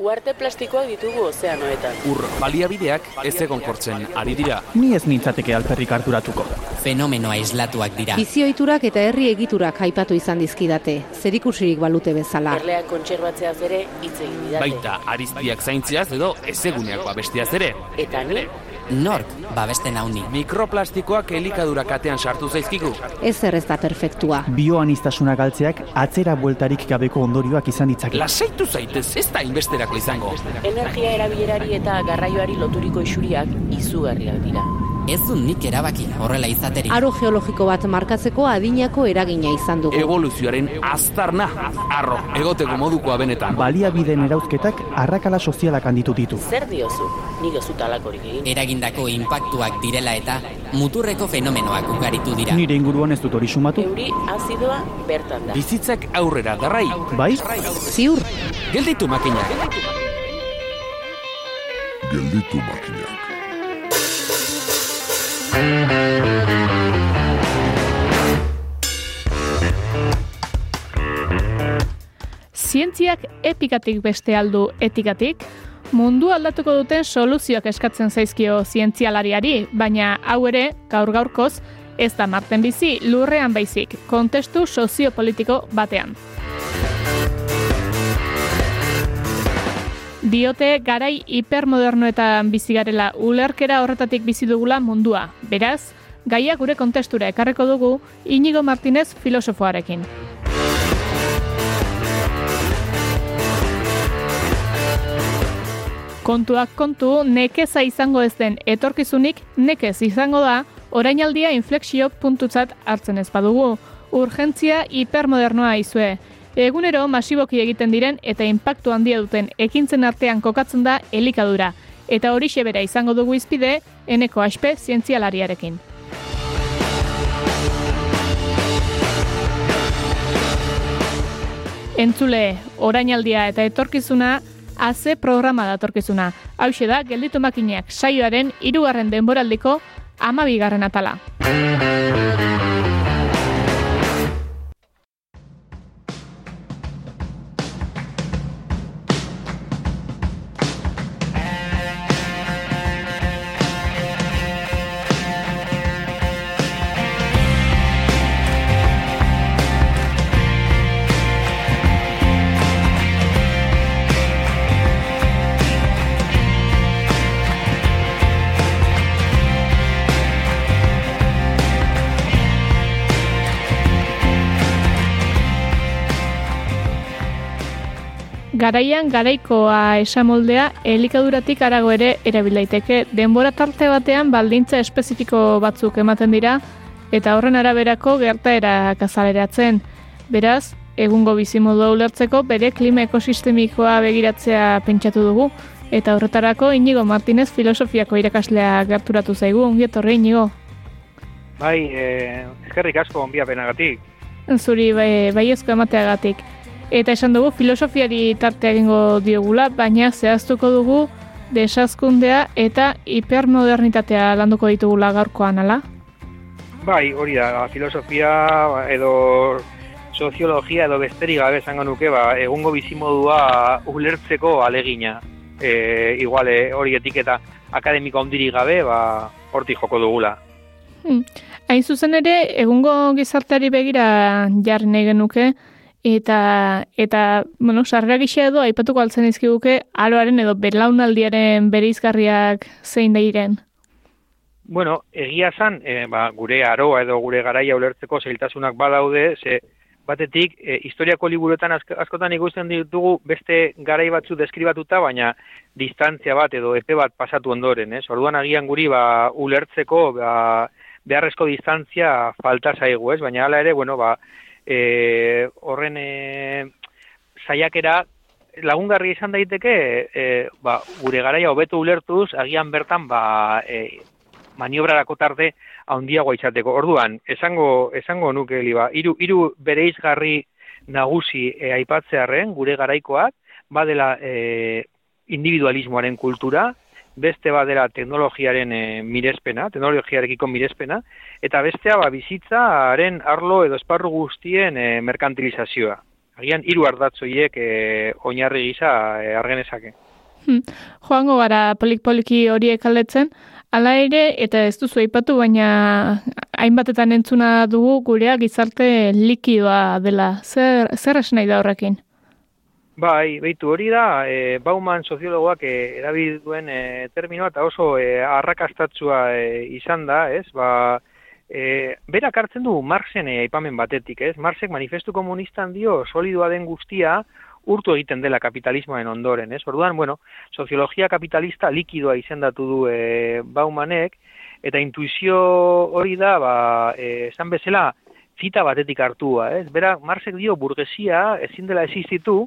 Uarte plastikoak ditugu ozeanoetan. Ur baliabideak ez egon kortzen ari dira. Ni ez nintzateke alperrik harturatuko. Fenomeno aislatuak dira. Bizioiturak eta herri egiturak aipatu izan dizkidate, zerikusirik balute bezala. Erleak kontserbatzeaz ere hitz egin didate. Baita ariztiak zaintziaz edo ezeguneak babestiaz ere. Eta ni, Nork babesten hauni. Mikroplastikoak elikadura katean sartu zaizkigu. Ez ez da perfektua. Bioanistasuna galtzeak atzera bueltarik gabeko ondorioak izan ditzake. Lasaitu zaitez, ez da inbesterako izango. energia erabilerari eta garraioari loturiko isuriak izugarriak dira. Ez du nik erabaki horrela izaterik. Aro geologiko bat markatzeko adinako eragina izan dugu. Evoluzioaren aztarna, arro, egoteko modukoa benetan. Baliabideen erauzketak arrakala sozialak handitu ditu. Zer diozu? Nik ez dut alakorik egin. Eragindako inpaktuak direla eta muturreko fenomenoak ugaritu dira. Nire inguruan ez dut hori sumatu. Euri azidoa bertan da. Bizitzak aurrera darrai. Bai? Ziur, Gelditu makinak. Gelditu makinak. Zientziak epikatik beste aldu etikatik, mundu aldatuko duten soluzioak eskatzen zaizkio zientzialariari, baina hau ere, gaur gaurkoz, ez da marten bizi lurrean baizik, kontestu soziopolitiko batean. Diote garai hipermodernoetan bizi garela ulerkera horretatik bizi dugula mundua. Beraz, gaia gure kontestura ekarreko dugu Inigo Martinez filosofoarekin. Kontuak kontu, nekeza izango ez den etorkizunik nekez izango da, orainaldia inflexio puntutzat hartzen ez badugu. Urgentzia hipermodernoa izue. Egunero masiboki egiten diren eta inpaktu handia duten ekintzen artean kokatzen da elikadura. Eta hori bera izango dugu izpide, eneko aspe zientzialariarekin. Entzule, orainaldia eta etorkizuna, AC programa datorkizuna. Hauxe da, gelditu makineak saioaren hirugarren denboraldiko amabigarren atala. Garaian garaikoa esamoldea elikaduratik arago ere erabil daiteke. Denbora tarte batean baldintza espezifiko batzuk ematen dira eta horren araberako gertaerak azaleratzen. Beraz, egungo bizimodua ulertzeko bere klima ekosistemikoa begiratzea pentsatu dugu eta horretarako Inigo Martinez filosofiako irakaslea gerturatu zaigu. Ongi etorri Inigo. Bai, eh, eskerrik asko onbiapenagatik. Zuri bai, baiezko emateagatik. Eta esan dugu filosofiari tartea egingo diogula, baina zehaztuko dugu desazkundea eta hipermodernitatea landuko ditugula gaurkoan, ala? Bai, hori da, filosofia edo soziologia edo besterik gabe esango nuke, ba, egungo bizimodua ulertzeko alegina. E, igual, e, hori etiketa akademiko handirik gabe, ba, hortik joko dugula. Hmm. Hain zuzen ere, egungo gizarteari begira jarri nahi genuke, eta, eta bueno, sarrera gisa edo, aipatuko altzen izkiguke, aloaren edo belaunaldiaren bereizgarriak zein dairen. Bueno, egia zan, e, ba, gure aroa edo gure garaia ulertzeko zailtasunak badaude, ze batetik, e, historiako liburuetan ask askotan ikusten ditugu beste garai batzu deskribatuta, baina distantzia bat edo epe bat pasatu ondoren, ez? Orduan agian guri ba, ulertzeko ba, beharrezko distantzia falta zaigu, ez? Baina hala ere, bueno, ba, e, horren e, saiakera lagungarri izan daiteke e, ba, gure garaia hobeto ulertuz, agian bertan ba, e, maniobrarako tarde handiagoa izateko. Orduan, esango, esango nuke liba, hiru hiru bereizgarri nagusi e, aipatzearren gure garaikoak, badela e, individualismoaren kultura, beste badera teknologiaren e, mirespena, teknologiarekiko mirespena, eta bestea ba, bizitzaren arlo edo esparru guztien e, merkantilizazioa. agian hiru ardatzoiek e, oinarri gisa e, argenezake. Hmm. Joango gara polik-poliki horiek aldetzen, Hala ere, eta ez duzu aipatu, baina hainbatetan entzuna dugu gurea gizarte likidoa dela. Zer, zer esan da horrekin? Bai, behitu hori da, e, Bauman soziologoak e, erabil duen e, terminoa eta oso e, arrakastatzua e, izan da, ez? Ba, e, berak hartzen du Marxen e, aipamen batetik, ez? Marxek manifestu komunistan dio solidoa den guztia, urtu egiten dela kapitalismoen ondoren, ez? Orduan, bueno, soziologia kapitalista likidoa izendatu du e, Baumanek, eta intuizio hori da, ba, e, esan bezala, zita batetik hartua, ez? Bera, Marxek dio burgesia ezin dela existitu,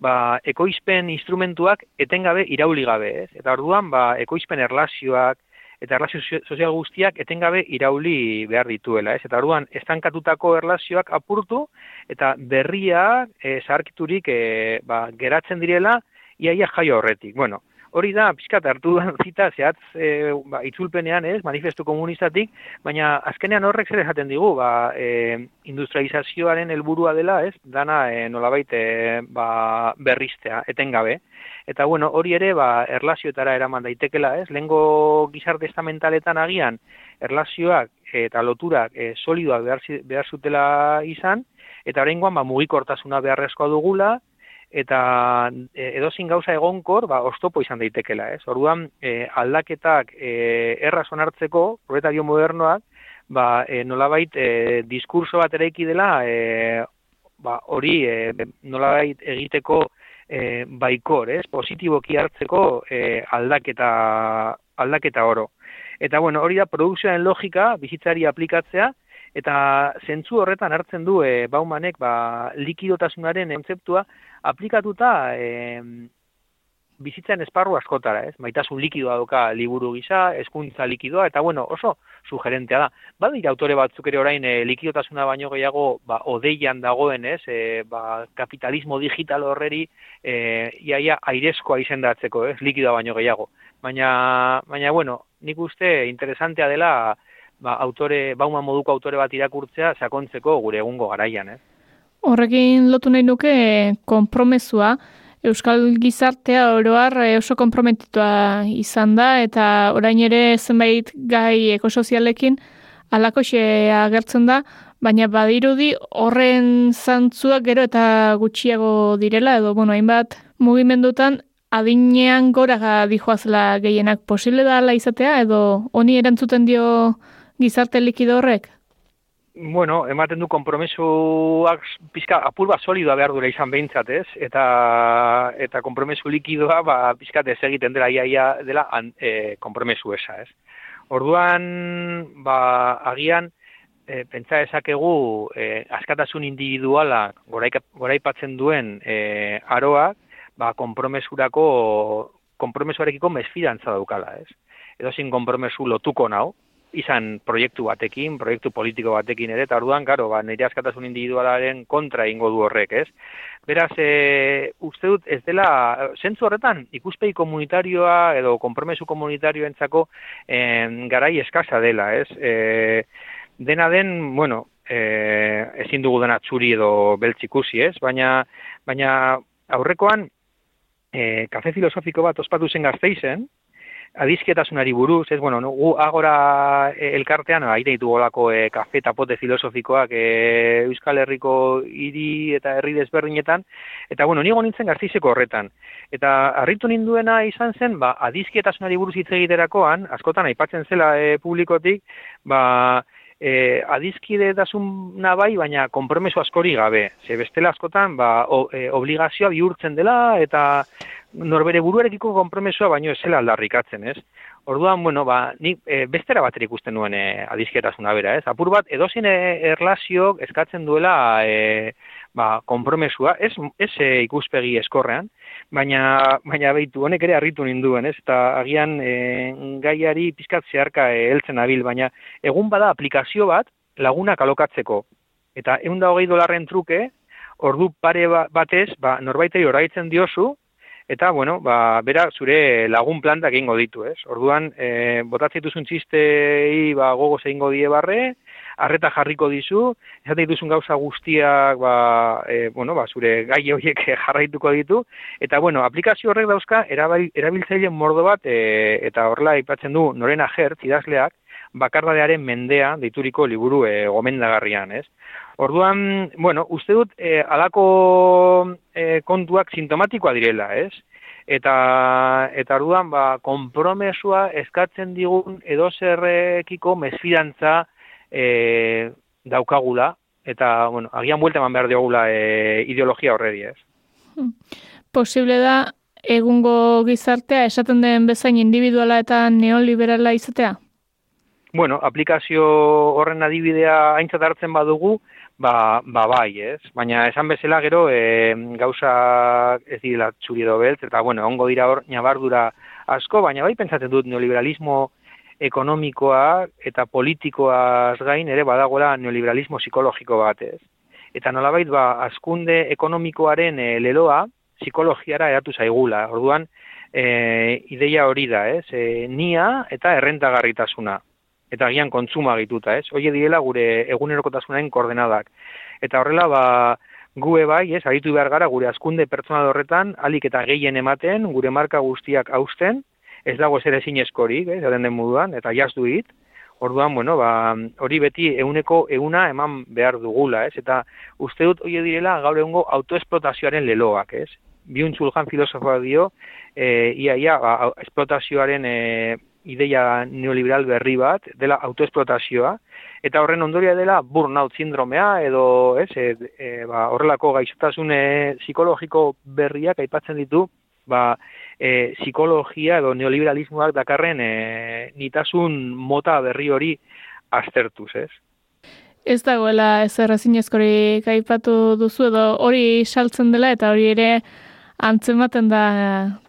ba, ekoizpen instrumentuak etengabe irauli gabe, ez? Eta orduan, ba, ekoizpen erlazioak, eta erlazio sozial guztiak etengabe irauli behar dituela, ez? Eta orduan estankatutako erlazioak apurtu eta berria e, zaharkiturik e, ba, geratzen direla iaia jaio horretik. Bueno, hori da pizkat hartu da zita zehatz e, ba, itzulpenean, ez? Manifestu komunistatik, baina azkenean horrek zer esaten digu, ba, e, industrializazioaren helburua dela, ez? Dana e, nolabait e, ba, berristea etengabe. Eta bueno, hori ere ba erlazioetara eraman daitekela, ez? Lengo gizarte estamentaletan agian erlazioak eta loturak e, solidoak behar, behar zutela izan eta oraingoan ba mugikortasuna beharrezkoa dugula eta e, edozin gauza egonkor ba ostopo izan daitekela, ez? Orduan e, aldaketak e, erraz onartzeko proletario modernoak ba e, nolabait e, diskurso bat eraiki dela e, ba hori e, nolabait egiteko e, baikor, ez? Positiboki hartzeko e, aldaketa, aldaketa oro. Eta bueno, hori da produkzioaren logika bizitzari aplikatzea, eta zentzu horretan hartzen du e, Baumanek ba, likidotasunaren kontzeptua aplikatuta e, bizitzan esparru askotara, ez? Maitasun likidoa doka liburu gisa, eskuntza likidoa, eta bueno, oso sugerentea da. Badira autore batzuk ere orain e, likidotasuna baino gehiago ba, odeian dagoen, ez? E, ba, kapitalismo digital horreri e, iaia airezkoa izendatzeko, ez? Likidoa baino gehiago. Baina, baina bueno, nik uste interesantea dela ba, autore, bauma moduko autore bat irakurtzea sakontzeko gure egungo garaian, ez? Horrekin lotu nahi nuke konpromesua, Euskal gizartea oroar eh, oso konprometitua izan da eta orain ere zenbait gai ekosozialekin alakoxe agertzen da, baina badirudi horren zantzuak gero eta gutxiago direla edo bueno, hainbat mugimendutan adinean gora dijoazela gehienak posible da ala izatea edo honi erantzuten dio gizarte likido horrek? Bueno, ematen du kompromesuak pizka apur bat solidoa behar dure izan behintzat, ez? Eta, eta kompromesu likidoa, ba, pizka egiten dela iaia dela an, e, kompromesu esa, ez? Orduan, ba, agian, e, pentsa ezakegu e, askatasun individuala goraipatzen duen e, aroak, ba, kompromesurako, kompromesuarekiko mesfidantza daukala, ez? Edo zin kompromesu lotuko nau, izan proiektu batekin, proiektu politiko batekin ere, eta orduan, garo, ba, nire askatasun individualaren kontra ingo du horrek, ez? Beraz, e, uste dut, ez dela, zentzu horretan, ikuspei komunitarioa edo konpromesu komunitarioentzako e, garai eskasa dela, ez? E, dena den, bueno, e, ezin dugu dena txuri edo beltzikusi, ez? Baina, baina aurrekoan, e, kafe filosofiko bat ospatu zen gazteizen, adizketasunari buruz, ez, bueno, no, gu agora eh, elkartean, aire ditu golako e, kafe eta pote filosofikoak e, Euskal Herriko hiri eta herri desberdinetan, eta, bueno, nigo nintzen gartizeko horretan. Eta harritu ninduena izan zen, ba, adizketasunari buruz hitz egiterakoan, askotan aipatzen zela e, publikotik, ba, e, adizkide dasuna bai, baina kompromeso askori gabe. Ze bestela askotan, ba, o, e, obligazioa bihurtzen dela, eta norbere buruarekiko konpromesua baino ez zela aldarrikatzen, ez? Orduan, bueno, ba, ni e, bestera bat ikusten nuen e, adizketasuna bera, ez? Apur bat, edozin erlazio eskatzen duela e, ba, konpromesua, ez, ez e, ikuspegi eskorrean, baina, baina behitu, honek ere harritu ninduen, ez? Eta agian e, gaiari pizkat zeharka e, heltzen abil, baina egun bada aplikazio bat lagunak alokatzeko. Eta egun da hogei dolarren truke, ordu pare ba, batez, ba, norbaitei oraitzen diozu, Eta, bueno, ba, bera, zure lagun plantak egingo ditu, ez? Orduan, e, botatzen duzun txistei ba, gogo egingo die barre, arreta jarriko dizu, esaten dituzun gauza guztiak, ba, e, bueno, ba, zure gai horiek jarraituko ditu, eta, bueno, aplikazio horrek dauzka, erabil, erabiltzaile mordo bat, e, eta horrela aipatzen du, norena jertz, idazleak, bakardadearen mendea deituriko liburu e, gomendagarrian, ez? Orduan, bueno, uste dut, e, alako e, kontuak sintomatikoa direla, ez? Eta, eta orduan, ba, kompromesua eskatzen digun edo zerrekiko mesfidantza e, daukagula, eta, bueno, agian buelta eman behar diogula e, ideologia horredi, ez? Hmm. Posible da, egungo gizartea, esaten den bezain individuala eta neoliberala izatea? Bueno, aplikazio horren adibidea aintzat hartzen badugu, ba, ba bai, ez? Baina esan bezala gero e, gauza ez direla txuri edo beltz, eta bueno, ongo dira hor nabardura asko, baina bai pentsatzen dut neoliberalismo ekonomikoa eta politikoaz gain ere badagoela neoliberalismo psikologiko bat, ez? Eta nolabait ba, askunde ekonomikoaren e, leloa psikologiara eratu zaigula. Orduan, e, ideia hori da, ez? E, nia eta errentagarritasuna eta agian kontsuma gituta, ez? Hoie direla gure egunerokotasunaren koordenadak. Eta horrela, ba, gue bai, ez, aritu behar gara gure askunde pertsonal horretan, alik eta gehien ematen, gure marka guztiak hausten, ez dago zer ezin eskorik, ez, den moduan, eta jazdu hit, Orduan, bueno, ba, hori beti euneko euna eman behar dugula, ez? Eta uste dut hori direla gaur egungo autoesplotazioaren leloak, ez? Biuntzuljan filosofoa dio, e, ia, ia, ba, esplotazioaren e, ideia neoliberal berri bat, dela autoesplotazioa, eta horren ondoria dela burnout sindromea, edo ez, e, e, ba, horrelako gaixotasun psikologiko berriak aipatzen ditu, ba, e, psikologia edo neoliberalismoak dakarren e, nitasun mota berri hori aztertuz, ez? Ez dagoela ez errazinezkorik aipatu duzu edo hori saltzen dela eta hori ere antzematen da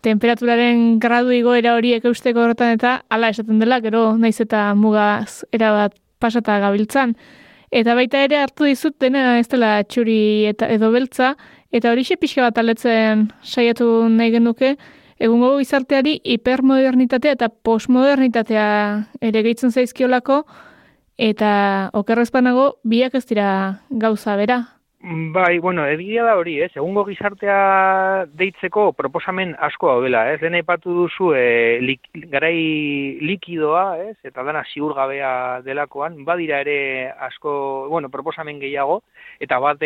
temperaturaren gradu igoera horiek eusteko horretan eta hala esaten dela, gero naiz eta mugaz erabat pasata gabiltzan. Eta baita ere hartu dizut dena ez dela txuri eta edo beltza, eta hori pixka bat aletzen saiatu nahi genuke, egungo gizarteari hipermodernitatea eta postmodernitatea ere gehitzen zaizkiolako, eta okerrezpanago biak ez dira gauza bera. Bai, bueno, egia da hori, ez, egungo gizartea deitzeko proposamen asko daudela, ez, dena ipatu duzu e, lik, garai likidoa, ez, eta dana ziurgabea delakoan, badira ere asko, bueno, proposamen gehiago, eta bat,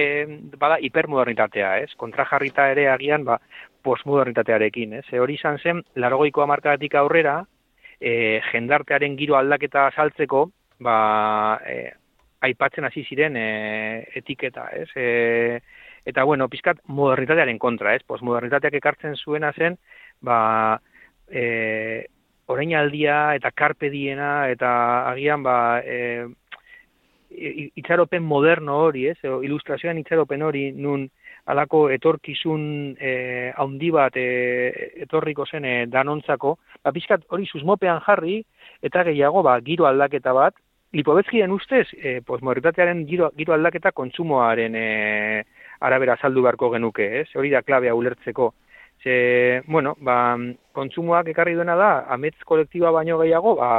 bada hipermodernitatea, ez, kontrajarrita ere agian, ba, postmodernitatearekin, ez, e, hori izan zen, largoiko amarkatik aurrera, e, jendartearen giro aldaketa saltzeko, ba, e, aipatzen hasi ziren e, etiketa, ez? E, eta bueno, pizkat modernitatearen kontra, ez? Postmodernitateak ekartzen zuena zen, ba, e, orainaldia eta carpe diena eta agian ba, e, itxaropen moderno hori, ez? Ilustrazioan itxaropen hori nun alako etorkizun e, haundi bat e, etorriko zen e, danontzako, ba, pizkat hori susmopean jarri, eta gehiago, ba, giro aldaketa bat, Lipobetzkien ustez, e, posmodernitatearen giro, giro aldaketa kontsumoaren e, arabera saldu beharko genuke, ez? Hori da klabea ulertzeko. Ze, bueno, ba, kontsumoak ekarri duena da, ametz kolektiba baino gehiago, ba,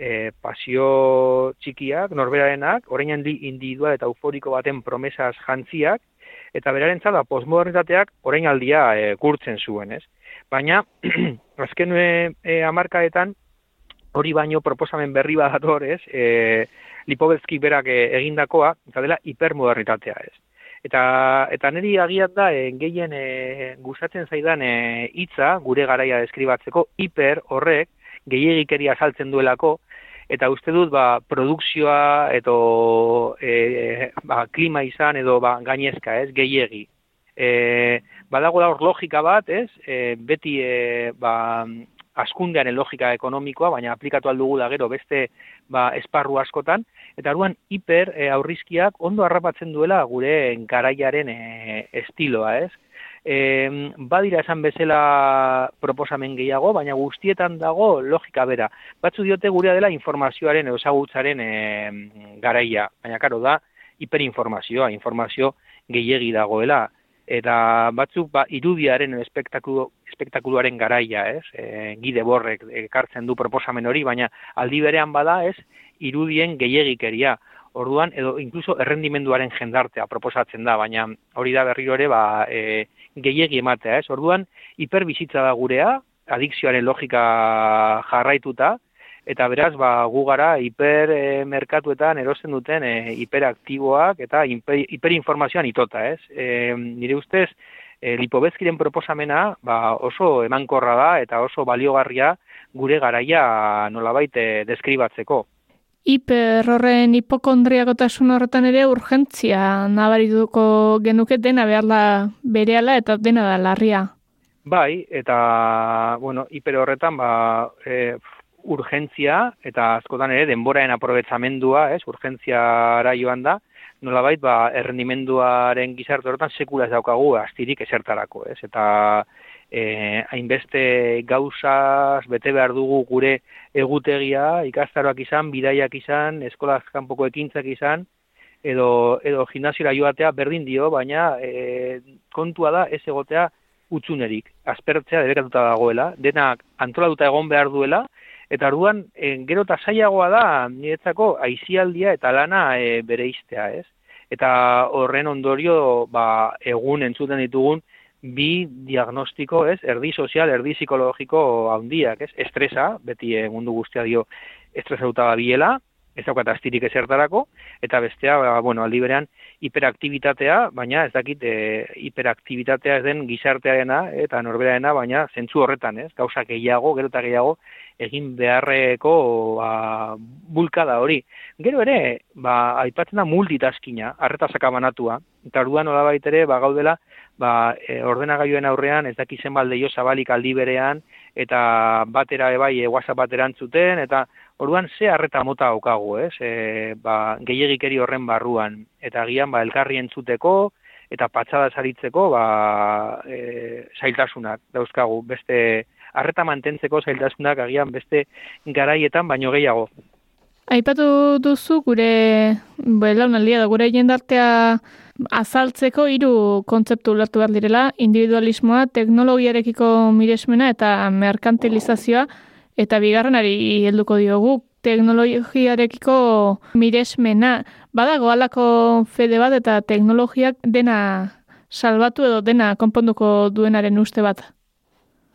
e, pasio txikiak, norberarenak, orain handi individual eta euforiko baten promesas jantziak, eta beraren zada, posmodernitateak orain aldia e, kurtzen zuen, ez? Baina, azken e, amarkaetan, hori baino proposamen berri bat dator, ez? E, Lipovetsky berak e, egindakoa, eta dela hipermodernitatea, ez? Eta, eta niri agiat da, e, gehien e, gustatzen zaidan e, hitza gure garaia deskribatzeko, hiper horrek, gehiagikeria saltzen duelako, eta uste dut, ba, produkzioa, edo e, ba, klima izan, edo ba, gainezka, ez? Gehiegi. E, badago da hor logika bat, ez? E, beti, e, ba, askundearen logika ekonomikoa, baina aplikatu aldugu da gero beste ba, esparru askotan, eta aruan hiper e, aurrizkiak ondo harrapatzen duela gure garaiaren e, estiloa, ez? E, badira esan bezala proposamen gehiago, baina guztietan dago logika bera. Batzu diote gurea dela informazioaren ezagutzaren e, garaia, baina karo da hiperinformazioa, informazio gehiegi dagoela eta batzuk ba, irudiaren espektakulu, espektakuluaren garaia, ez? E, gide borrek ekartzen du proposamen hori, baina aldi berean bada, ez? Irudien gehiegikeria. Orduan, edo incluso errendimenduaren jendartea proposatzen da, baina hori da berriro ere ba, e, gehiegi ematea, ez? Orduan, hiperbizitza da gurea, adikzioaren logika jarraituta, eta beraz, ba, gu gara hipermerkatuetan erosten duten e, hiperaktiboak eta hiper, hiperinformazioan itota, ez? E, nire ustez, e, lipobezkiren proposamena ba, oso emankorra da eta oso baliogarria gure garaia nolabait e, deskribatzeko hiper horren hipokondriakotasun horretan ere urgentzia nabarituko genuke dena behar da berehala eta dena da larria. Bai, eta, bueno, hiper horretan, ba, e, urgentzia, eta askotan ere, denboraen aprobetzamendua, ez, urgentziara joan da, nolabait, ba, errendimenduaren gizarte horretan sekula ez daukagu, astirik esertarako, ez, eta, eh, hainbeste gauzaz bete behar dugu gure egutegia, ikastaroak izan, bidaiak izan, eskolaz kanpoko ekintzak izan, edo, edo gimnasiora joatea berdin dio, baina e, kontua da ez egotea utzunerik, aspertzea debekatuta dagoela, denak antolatuta egon behar duela, eta arduan, e, gero eta zailagoa da, niretzako, aizialdia eta lana e, bere iztea, ez? Eta horren ondorio, ba, egun entzuten ditugun, bi diagnostiko, ez, erdi sozial, erdi psikologiko handiak, ez, estresa, beti eh, mundu guztia dio estresauta biela, ez daukat astirik ezertarako, eta bestea, ba, bueno, aldi berean, hiperaktibitatea, baina ez dakit e, hiperaktibitatea ez den gizartearena eta norberaena, baina zentzu horretan, ez, gauza gehiago, gero eta gehiago, egin beharreko ba, bulkada hori. Gero ere, ba, aipatzen da multitaskina, arretasak abanatua, eta orduan nola baitere, ba, gaudela, ba, e, ordenagailuen aurrean ez daki zenbat leio zabalik aldi berean eta batera bai e, WhatsApp bateran zuten eta orduan ze harreta mota daukagu, ez? E, ba, gehiegikeri horren barruan eta agian ba elkarri entzuteko eta patxada saritzeko ba, e, zailtasunak dauzkagu beste harreta mantentzeko zailtasunak agian beste garaietan baino gehiago. Aipatu duzu gure belaunaldia da gure jendartea azaltzeko hiru kontzeptu ulertu behar direla, individualismoa, teknologiarekiko miresmena eta merkantilizazioa, eta bigarrenari helduko diogu teknologiarekiko miresmena. Badago alako fede bat eta teknologiak dena salbatu edo dena konponduko duenaren uste bat.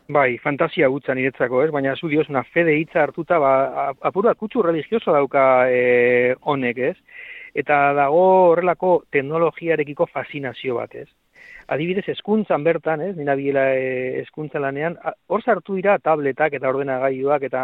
Bai, fantasia gutza niretzako, ez? Baina zu diosuna fede hitza hartuta, ba, apurua kutsu religioso dauka e, honek, ez? eta dago horrelako teknologiarekiko fascinazio bat, ez? Adibidez, eskuntzan bertan, ez, nina biela e, eskuntza lanean, hor sartu dira tabletak eta ordenagailuak eta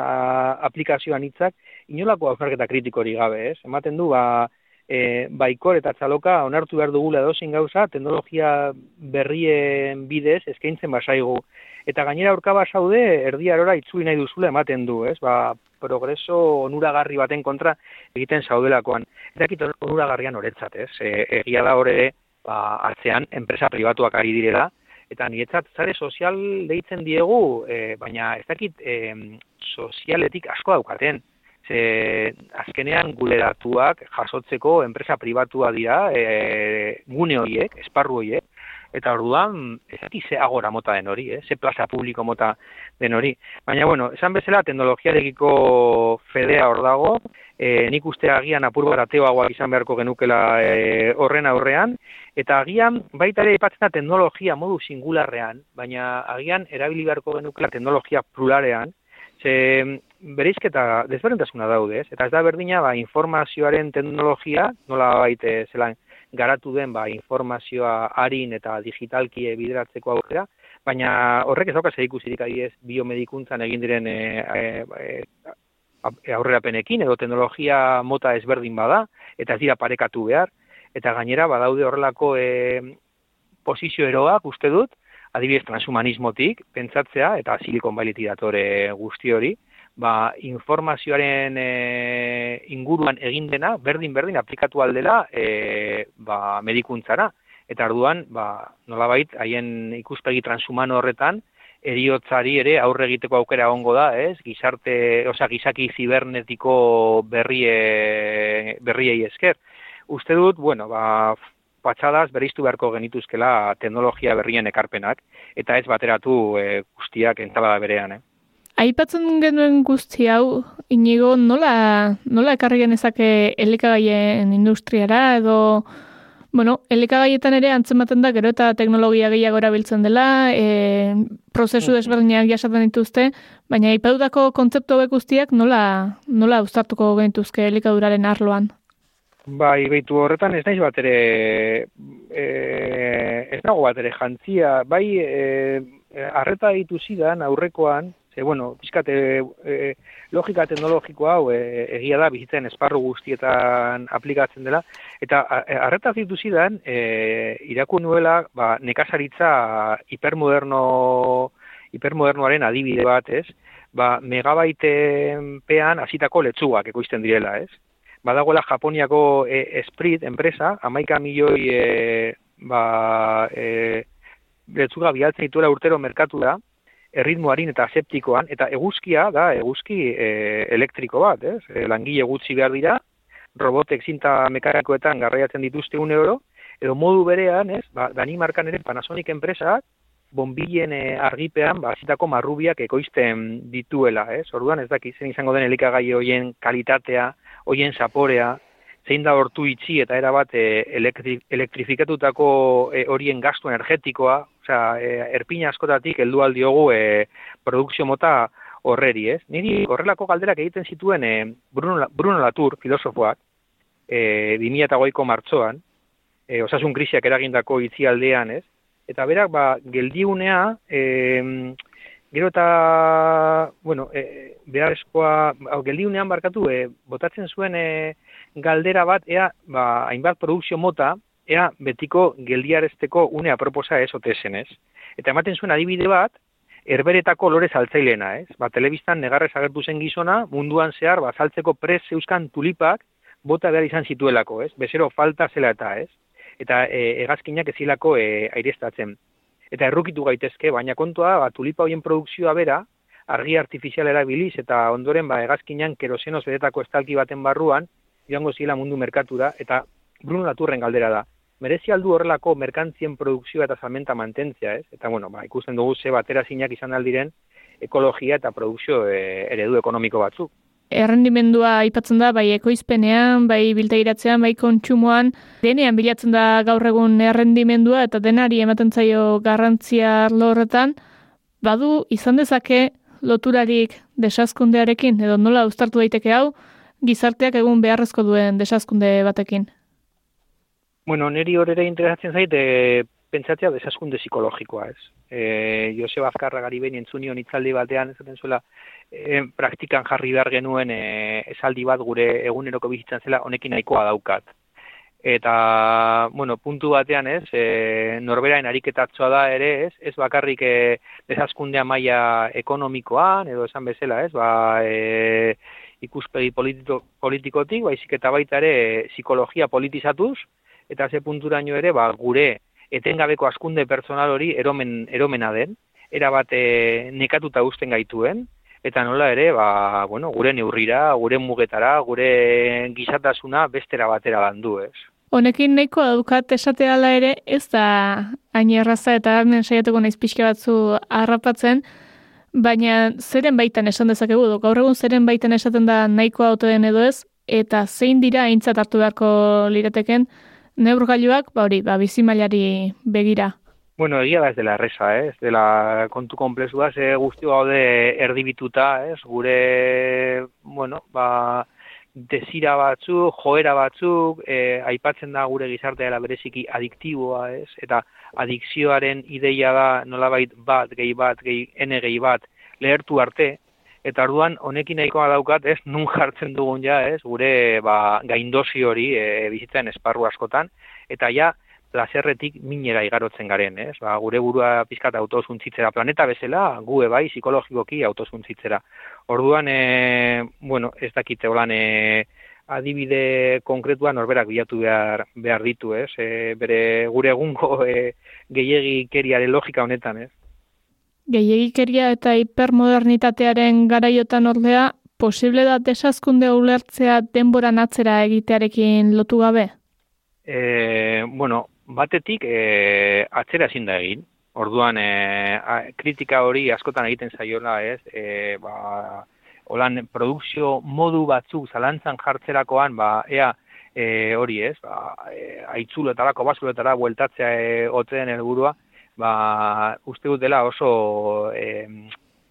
aplikazioan hitzak inolako hausnarketa kritikori gabe, ez? Ematen du, ba, e, baikor eta txaloka onartu behar dugula edozein gauza, teknologia berrien bidez eskaintzen basaigu. Eta gainera aurka basaude, erdi arora itzuli nahi duzula ematen du, ez? Ba, progreso onuragarri baten kontra egiten zaudelakoan. Eta ekit onuragarrian horretzat, ez? E, egia da hori ba, atzean, enpresa pribatuak ari direla, eta nietzat zare sozial deitzen diegu, e, baina ez dakit e, sozialetik asko daukaten. Ze azkenean gure datuak jasotzeko enpresa pribatua dira, e, gune horiek, esparru horiek, eta orduan ez ze agora mota den hori, eh? ze plaza publiko mota den hori. Baina, bueno, esan bezala, teknologiarekiko fedea hor dago, e, nik uste agian apur bat ateoagoak izan beharko genukela e, horren aurrean, eta agian baita ere ipatzen da teknologia modu singularrean, baina agian erabili beharko genukela teknologia plurarean, ze bereizketa desberdintasuna daude, ez? Eta ez da berdina, ba, informazioaren teknologia, nola baite zelan, garatu den ba, informazioa harin eta digitalki bideratzeko aurrera, baina horrek ez dauka ikusirik adiez biomedikuntzan egin diren e, e, e, aurrerapenekin edo teknologia mota ezberdin bada eta ez dira parekatu behar eta gainera badaude horrelako e, posizio eroak uste dut adibidez transhumanismotik pentsatzea eta silikon bailiti datore guzti hori ba, informazioaren e, inguruan egin dena, berdin berdin aplikatu aldela e, ba, medikuntzara. Eta arduan, ba, nolabait, haien ikuspegi transhumano horretan, eriotzari ere aurre egiteko aukera ongo da, ez? Gizarte, osea, gizaki zibernetiko berrie, berriei esker. Uste dut, bueno, ba, patxadaz bereiztu beharko genituzkela teknologia berrien ekarpenak, eta ez bateratu e, guztiak entabada berean, eh? Aipatzen genuen guzti hau, inigo, nola, nola ekarri genezake elikagaien industriara edo Bueno, elikagaietan ere antzematen da gero eta teknologia gehiago erabiltzen dela, e, prozesu desberdinak jasaten dituzte, baina ipadutako kontzeptu hauek guztiak nola, nola uztartuko genituzke elikaduraren arloan? Bai, behitu horretan ez naiz bat ere, e, ez nago bat ere jantzia, bai, e, arreta ditu zidan aurrekoan, Ze, bueno, pizkate, e, logika teknologiko hau e, egia da bizitzen esparru guztietan aplikatzen dela, eta harretaz ditu zidan, e, iraku nuela, ba, nekazaritza hipermoderno, hipermodernoaren adibide bat, ez? Ba, megabaiten pean hasitako letzuak ekoizten direla, ez? Badagoela Japoniako e, Esprit enpresa, amaika milioi e, ba, e, letzuga bialtzen dituela urtero merkatu da, erritmoarin eta aseptikoan, eta eguzkia da eguzki e, elektriko bat, ez? E, langile gutxi behar dira, robotek zinta mekanikoetan garraiatzen dituzte un euro, edo modu berean, ez? Ba, Danimarkan ere Panasonic enpresak, bonbilen e, argipean, ba, zitako marrubiak ekoizten dituela, ez? Orduan ez daki zen izango den elikagai hoien kalitatea, hoien zaporea, zein da hortu itxi eta erabat e, elektrifikatutako e, horien gastu energetikoa, osea, e, erpina askotatik heldu aldiogu e, produkzio mota horreri, ez? Niri horrelako galderak egiten zituen e, Bruno, Bruno Latour, filosofoak, e, 2008ko martzoan, e, osasun krisiak eragindako itzialdean, ez? Eta berak, ba, geldiunea, e, gero eta, bueno, e, beharrezkoa, geldiunean barkatu, e, botatzen zuen e, galdera bat, ea, ba, hainbat produkzio mota, ea betiko geldiarezteko une aproposa ez otezen, ez? Eta ematen zuen adibide bat, erberetako lore saltzailena, ez? Ba, telebistan negarrez agertu zen gizona, munduan zehar, ba, saltzeko prez zeuskan tulipak, bota behar izan zituelako, ez? Bezero falta zela eta, ez? Eta e, egazkinak ezilako e, aireztatzen. Eta errukitu gaitezke, baina kontua, ba, tulipa hoien produkzioa bera, argi artifizialera biliz, eta ondoren, ba, egazkinan kerosenoz bedetako estalki baten barruan, joango zila mundu merkatura, eta Bruno Laturren galdera da. Merezi aldu horrelako merkantzien produkzioa eta salmenta mantentzia, ez? Eta, bueno, ba, ikusten dugu ze batera zinak izan aldiren ekologia eta produkzio e, eredu ekonomiko batzuk. Errendimendua aipatzen da, bai ekoizpenean, bai biltairatzean, bai kontsumoan, denean bilatzen da gaur egun errendimendua eta denari ematen zaio garrantzia horretan, badu izan dezake loturarik desazkundearekin, edo nola uztartu daiteke hau, gizarteak egun beharrezko duen desazkunde batekin? Bueno, neri horre integratzen zaite pentsatzea desazkunde psikologikoa, ez? E, Joseba Azkarra gari behin entzunion itzaldi batean, ezaten zuela, e, praktikan jarri behar genuen e, esaldi bat gure eguneroko bizitzen zela honekin nahikoa daukat. Eta, bueno, puntu batean ez, e, norberaen ariketatzoa da ere ez, ez bakarrik e, desazkundea maila ekonomikoan, edo esan bezala ez, ba, e, ikuspegi politiko, politikotik, baizik eta baita ere psikologia politizatuz, eta ze punturaino ere ba, gure etengabeko askunde personal hori eromen, eromena den, era bat e, nekatuta uzten gaituen, eta nola ere, ba, bueno, gure neurrira, gure mugetara, gure gizatasuna bestera batera landu, ez? Honekin nahiko edukat esate ala ere, ez da hain erraza eta hemen saiatuko naiz pixka batzu harrapatzen, Baina zeren baitan esan dezakegu, gaur egun zeren baitan esaten da nahikoa auto den edo ez, eta zein dira aintzat hartu beharko lirateken, neurgailuak, ba hori, ba, bizimailari begira. Bueno, egia da ez dela erresa, eh? ez dela kontu komplezua, ze guzti gaude erdibituta, ez? gure, bueno, ba, desira batzuk, joera batzuk, e, aipatzen da gure gizartea bereziki adiktiboa, ez? Eta adikzioaren ideia da nolabait bat, gehi bat, gehi ene gehi bat, lehertu arte, eta orduan honekin nahikoa daukat, ez, nun jartzen dugun ja, ez, gure ba, gaindosi hori e, bizitzen esparru askotan, eta ja, plazerretik minera igarotzen garen, ez? Ba, gure burua pizkat autozuntzitzera planeta bezala, gu bai psikologikoki autozuntzitzera. Orduan, e, bueno, ez dakite holan e, adibide konkretuan norberak bilatu behar, behar ditu, ez? E, bere gure egungo e, gehiagikeriaren logika honetan, ez? Gehiagikeria eta hipermodernitatearen garaiotan ordea, posible da desazkunde ulertzea denboran atzera egitearekin lotu gabe? E, bueno, batetik e, atzera ezin da egin. Orduan, e, a, kritika hori askotan egiten zaiola, ez? E, ba, holan, produkzio modu batzuk zalantzan jartzerakoan, ba, ea, e, hori ez, ba, e, aitzuletara, kobazuletara, bueltatzea e, otzen helburua, ba, uste dut dela oso e,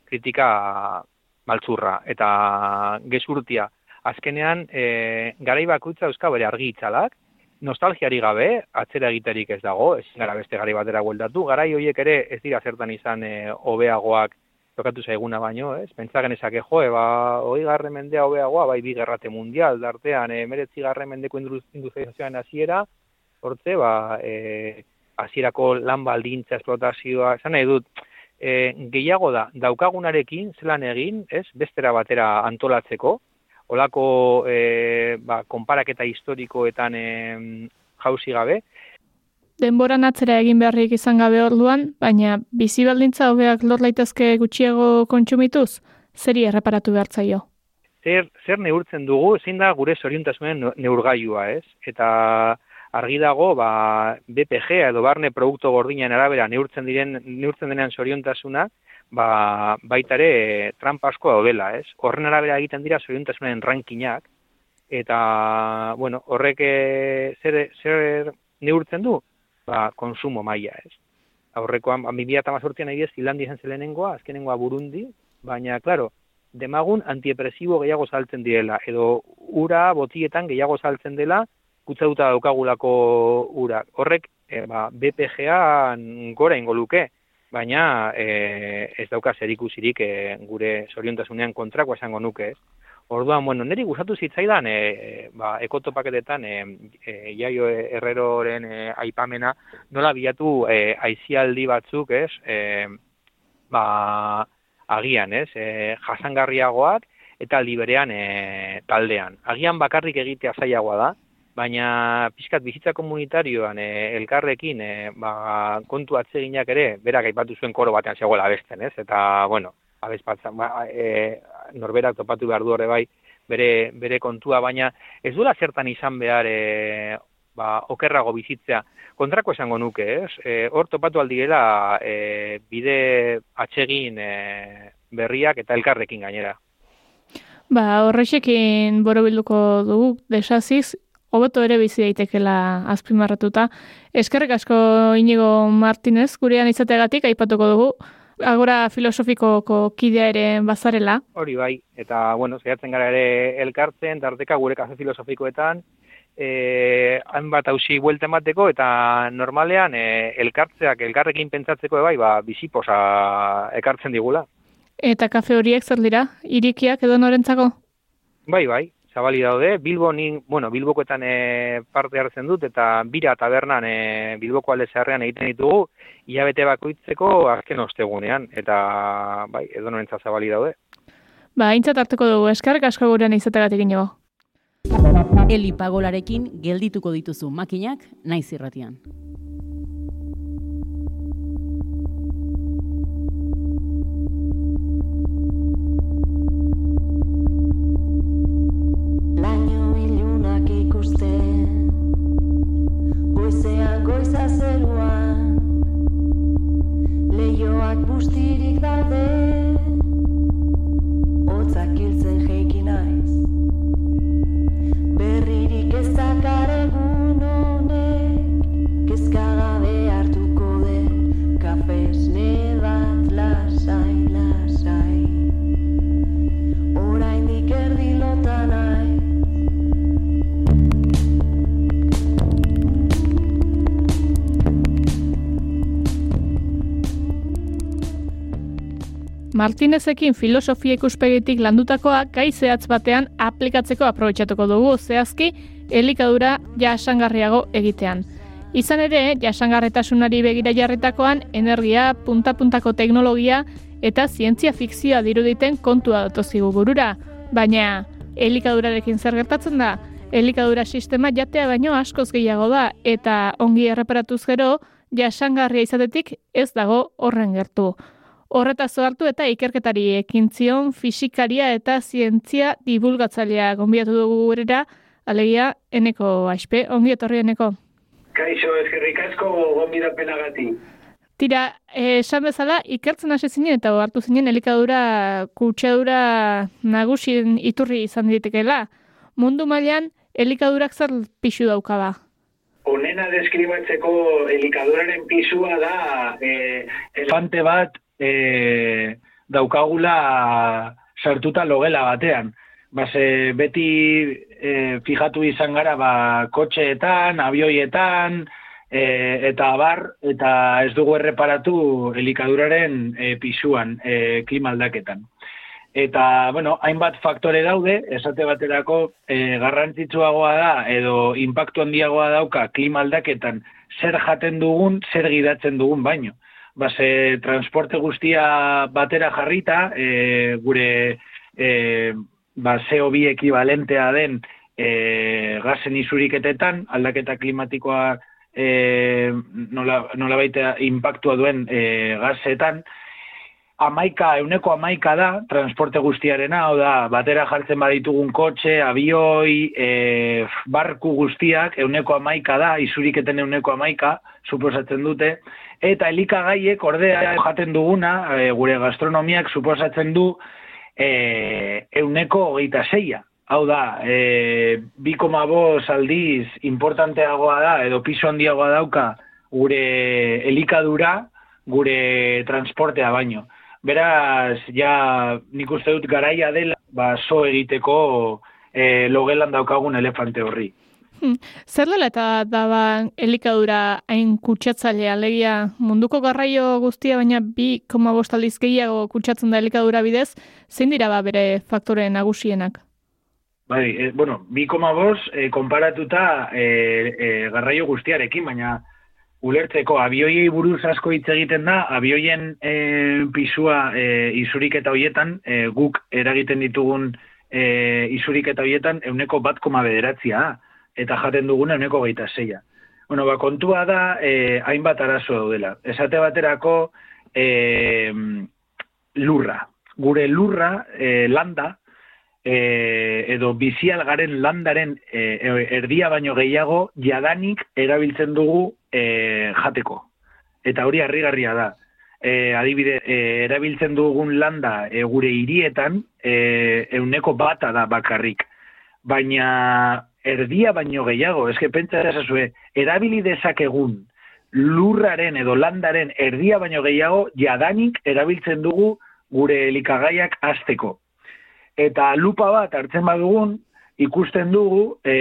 kritika maltzurra eta gezurtia. Azkenean, e, garai bakoitza euska bere argi itzalak, nostalgiari gabe, atzera egiterik ez dago, ez gara beste gari batera gueldatu, garai horiek ere ez dira zertan izan e, hobeagoak tokatu zaiguna baino, ez? Pentsagen esake jo, ba, hoi garre mendea hobeagoa, bai bi gerrate mundial, dartean, e, meretzi garre mendeko industrializazioan hasiera, hortze, ba, e, hasierako lan baldintza, esplotazioa, esan nahi dut, e, gehiago da, daukagunarekin, zelan egin, ez? Bestera batera antolatzeko, olako e, ba, konparaketa historikoetan e, jauzi gabe. Denboran atzera egin beharrik izan gabe orduan, baina bizi baldintza hobeak lor laitezke gutxiago kontsumituz, zeri erreparatu behartzaio? Zer, zer neurtzen dugu, zein da gure zoriontasunen neurgailua, ez? Eta argi dago, ba, BPG edo barne produktu gordinen arabera neurtzen diren neurtzen denean zoriontasuna, ba, baita ere trampa asko daudela, ez? Horren arabera egiten dira zoriontasunen rankinak, eta, bueno, horrek eh, zer, zer neurtzen du? Ba, konsumo maila, ez? Aurrekoan, ba, 2008an nahi ez, Finlandia izan zelenengoa, azkenengoa Burundi, baina, claro, demagun antiepresibo gehiago saltzen direla, edo ura botietan gehiago saltzen dela, kutzatuta daukagulako ura. Horrek, e, ba, BPGA gora ingo luke, baina e, ez dauka zer ikusirik e, gure zoriontasunean kontrako esango nuke, ez? Orduan, bueno, niri gustatu zitzaidan, e, ba, ekotopaketetan, e, e, jaio erreroren e, aipamena, nola bilatu e, aizialdi batzuk, ez? E, ba, agian, ez? E, jasangarriagoak eta liberean e, taldean. Agian bakarrik egitea zailagoa da, baina pixkat bizitza komunitarioan e, elkarrekin e, ba, kontu atseginak ere, berak aipatu zuen koro batean zegoela abesten, ez? Eta, bueno, abespatzen, ba, e, norberak topatu behar du horre bai, bere, bere kontua, baina ez duela zertan izan behar e, ba, okerrago bizitzea. Kontrako esango nuke, ez? E, hor topatu aldiela e, bide atsegin e, berriak eta elkarrekin gainera. Ba, horrexekin borobilduko dugu, desaziz, hobeto ere bizi daitekela azpimarratuta. Eskerrik asko Inigo Martinez, gurean izateagatik aipatuko dugu, agora filosofikoko kidea ere bazarela. Hori bai, eta bueno, zehatzen gara ere elkartzen, tarteka gure kafe filosofikoetan, eh, hainbat hausi buelte emateko, eta normalean eh, elkartzeak, elkarrekin pentsatzeko bai, ba, biziposa ekartzen digula. Eta kafe horiek zer dira, irikiak edo norentzako? Bai, bai, zabali daude, Bilbo ni, bueno, Bilbokoetan e, parte hartzen dut, eta bira tabernan e, Bilboko alde zeharrean egiten ditugu, hilabete bakoitzeko azken ostegunean, eta bai, edo norentza zabali daude. Ba, intzat hartuko dugu, eskarrik asko gurean izategatik ino. Eli pagolarekin geldituko dituzu makinak naiz irratian. Martinezekin filosofia ikuspegitik landutakoa gai zehatz batean aplikatzeko aprobetsatuko dugu zehazki elikadura jasangarriago egitean. Izan ere, jasangarretasunari begira jarritakoan energia, punta-puntako teknologia eta zientzia fikzioa diruditen kontua datozigu gurura. Baina, elikadurarekin zer gertatzen da? Elikadura sistema jatea baino askoz gehiago da eta ongi erreparatuz gero, jasangarria izatetik ez dago horren gertu. Horretaz hartu eta ikerketari ekin zion fisikaria eta zientzia divulgatzailea gonbiatu dugu gurera, alegia, eneko aizpe, ongi etorri eneko. Kaixo, eskerrik asko gonbidapena gati. Tira, esan bezala, ikertzen hasi zinen eta hartu zinen elikadura kutsadura nagusien iturri izan ditekela. Mundu mailan elikadurak zer pixu dauka ba? Honena deskribatzeko elikaduraren pisua da eh, elefante bat eh, daukagula sartuta logela batean. Base, beti eh, fijatu izan gara ba, kotxeetan, abioietan, e, eta abar, eta ez dugu erreparatu elikaduraren e, pisuan, e, klima aldaketan. Eta, bueno, hainbat faktore daude, esate baterako e, garrantzitsuagoa da, edo impactu handiagoa dauka klima aldaketan zer jaten dugun, zer gidatzen dugun baino. Base, transporte guztia batera jarrita, e, gure e, ba, CO2 ekibalentea den e, gazen izuriketetan, aldaketa klimatikoa e, nola, nola baita impactua duen e, gazetan, amaika, euneko amaika da, transporte guztiarena, hau da, batera jartzen baditugun kotxe, abioi, e, barku guztiak, euneko amaika da, izuriketen euneko amaika, suposatzen dute, eta elikagaiek ordea jaten duguna, e, gure gastronomiak suposatzen du, e, euneko hogeita zeia. Hau da, e, bi koma aldiz importanteagoa da, edo piso handiagoa dauka gure elikadura, gure transportea baino. Beraz, ja nik uste dut garaia dela, ba, so egiteko e, logelan daukagun elefante horri. Hmm. Zer dela eta daba elikadura hain kutsatzailea alegia munduko garraio guztia baina bi koma aldiz gehiago kutsatzen da elikadura bidez, zein dira ba bere faktore nagusienak? Bai, e, bueno, bi koma e, konparatuta e, e, garraio guztiarekin, baina ulertzeko abioiei buruz asko hitz egiten da, abioien e, pisua e, izurik eta hoietan, e, guk eragiten ditugun e, izurik eta hoietan, euneko bat koma bederatzia, eta jaten dugun euneko gaita zeia. Bueno, ba, kontua da, e, hainbat arazo daudela. Esate baterako e, lurra. Gure lurra, e, landa, e, edo bizial garen landaren e, erdia baino gehiago jadanik erabiltzen dugu e, jateko. Eta hori harrigarria da. E, adibide, e, erabiltzen dugun landa e, gure hirietan e, euneko bata da bakarrik. Baina erdia baino gehiago, eske pentsa ezazue, erabili dezakegun lurraren edo landaren erdia baino gehiago jadanik erabiltzen dugu gure elikagaiak azteko eta lupa bat hartzen badugun, ikusten dugu e,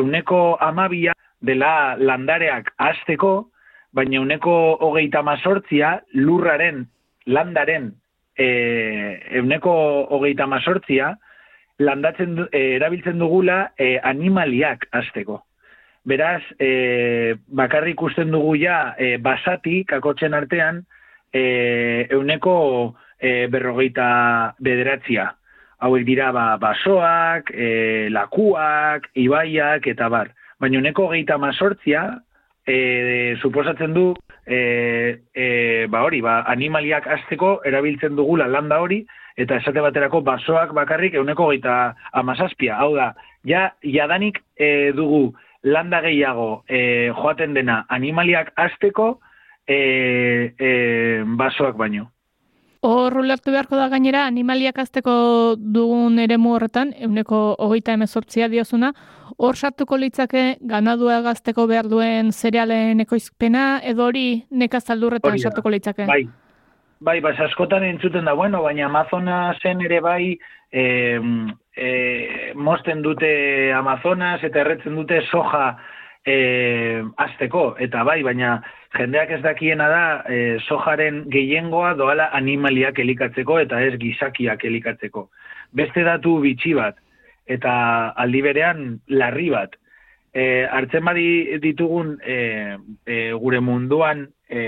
euneko amabia dela landareak azteko, baina euneko hogeita mazortzia lurraren landaren e, euneko hogeita mazortzia landatzen e, erabiltzen dugula e, animaliak azteko. Beraz, e, bakarrik ikusten dugu ja e, basati, kakotzen artean, e, euneko e, berrogeita bederatzia hauek dira ba, basoak, e, lakuak, ibaiak, eta bar. Baina uneko geita mazortzia, e, suposatzen du, e, e, ba hori, ba, animaliak azteko erabiltzen dugula landa hori, eta esate baterako basoak bakarrik euneko geita amazazpia. Hau da, ja, jadanik e, dugu landa gehiago e, joaten dena animaliak azteko e, e, basoak baino. Hor ulertu beharko da gainera, animaliak azteko dugun ere horretan, euneko hogeita emezortzia diozuna, hor sartuko litzake ganadua gazteko behar duen zerealen ekoizpena, edo hori nekazaldurretan sartuko litzake? Bai, bai, bai, askotan entzuten da, bueno, baina Amazona zen ere bai, e, e, mosten dute Amazonas eta erretzen dute soja e, azteko, eta bai, baina jendeak ez dakiena da e, sojaren gehiengoa doala animaliak elikatzeko eta ez gizakiak elikatzeko. Beste datu bitxi bat eta aldi berean larri bat. E, hartzen badi ditugun e, e, gure munduan e,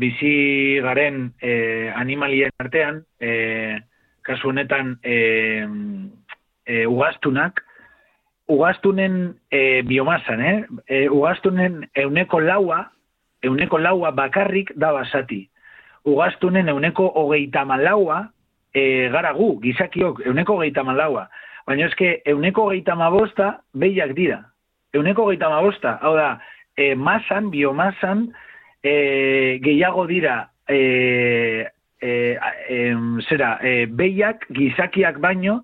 bizi garen e, animalien artean, e, kasu honetan e, e, ugaztunak, ugaztunen e, biomasan, eh? E, ugaztunen euneko laua euneko laua bakarrik da basati. Ugaztunen euneko hogeita malaua e, gara gu, gizakiok, euneko hogeita malaua. Baina eske, euneko hogeita mabosta behiak dira. Euneko hogeita mabosta, hau da, e, masan, biomasan, e, gehiago dira e, e, em, zera, e, behiak gizakiak baino,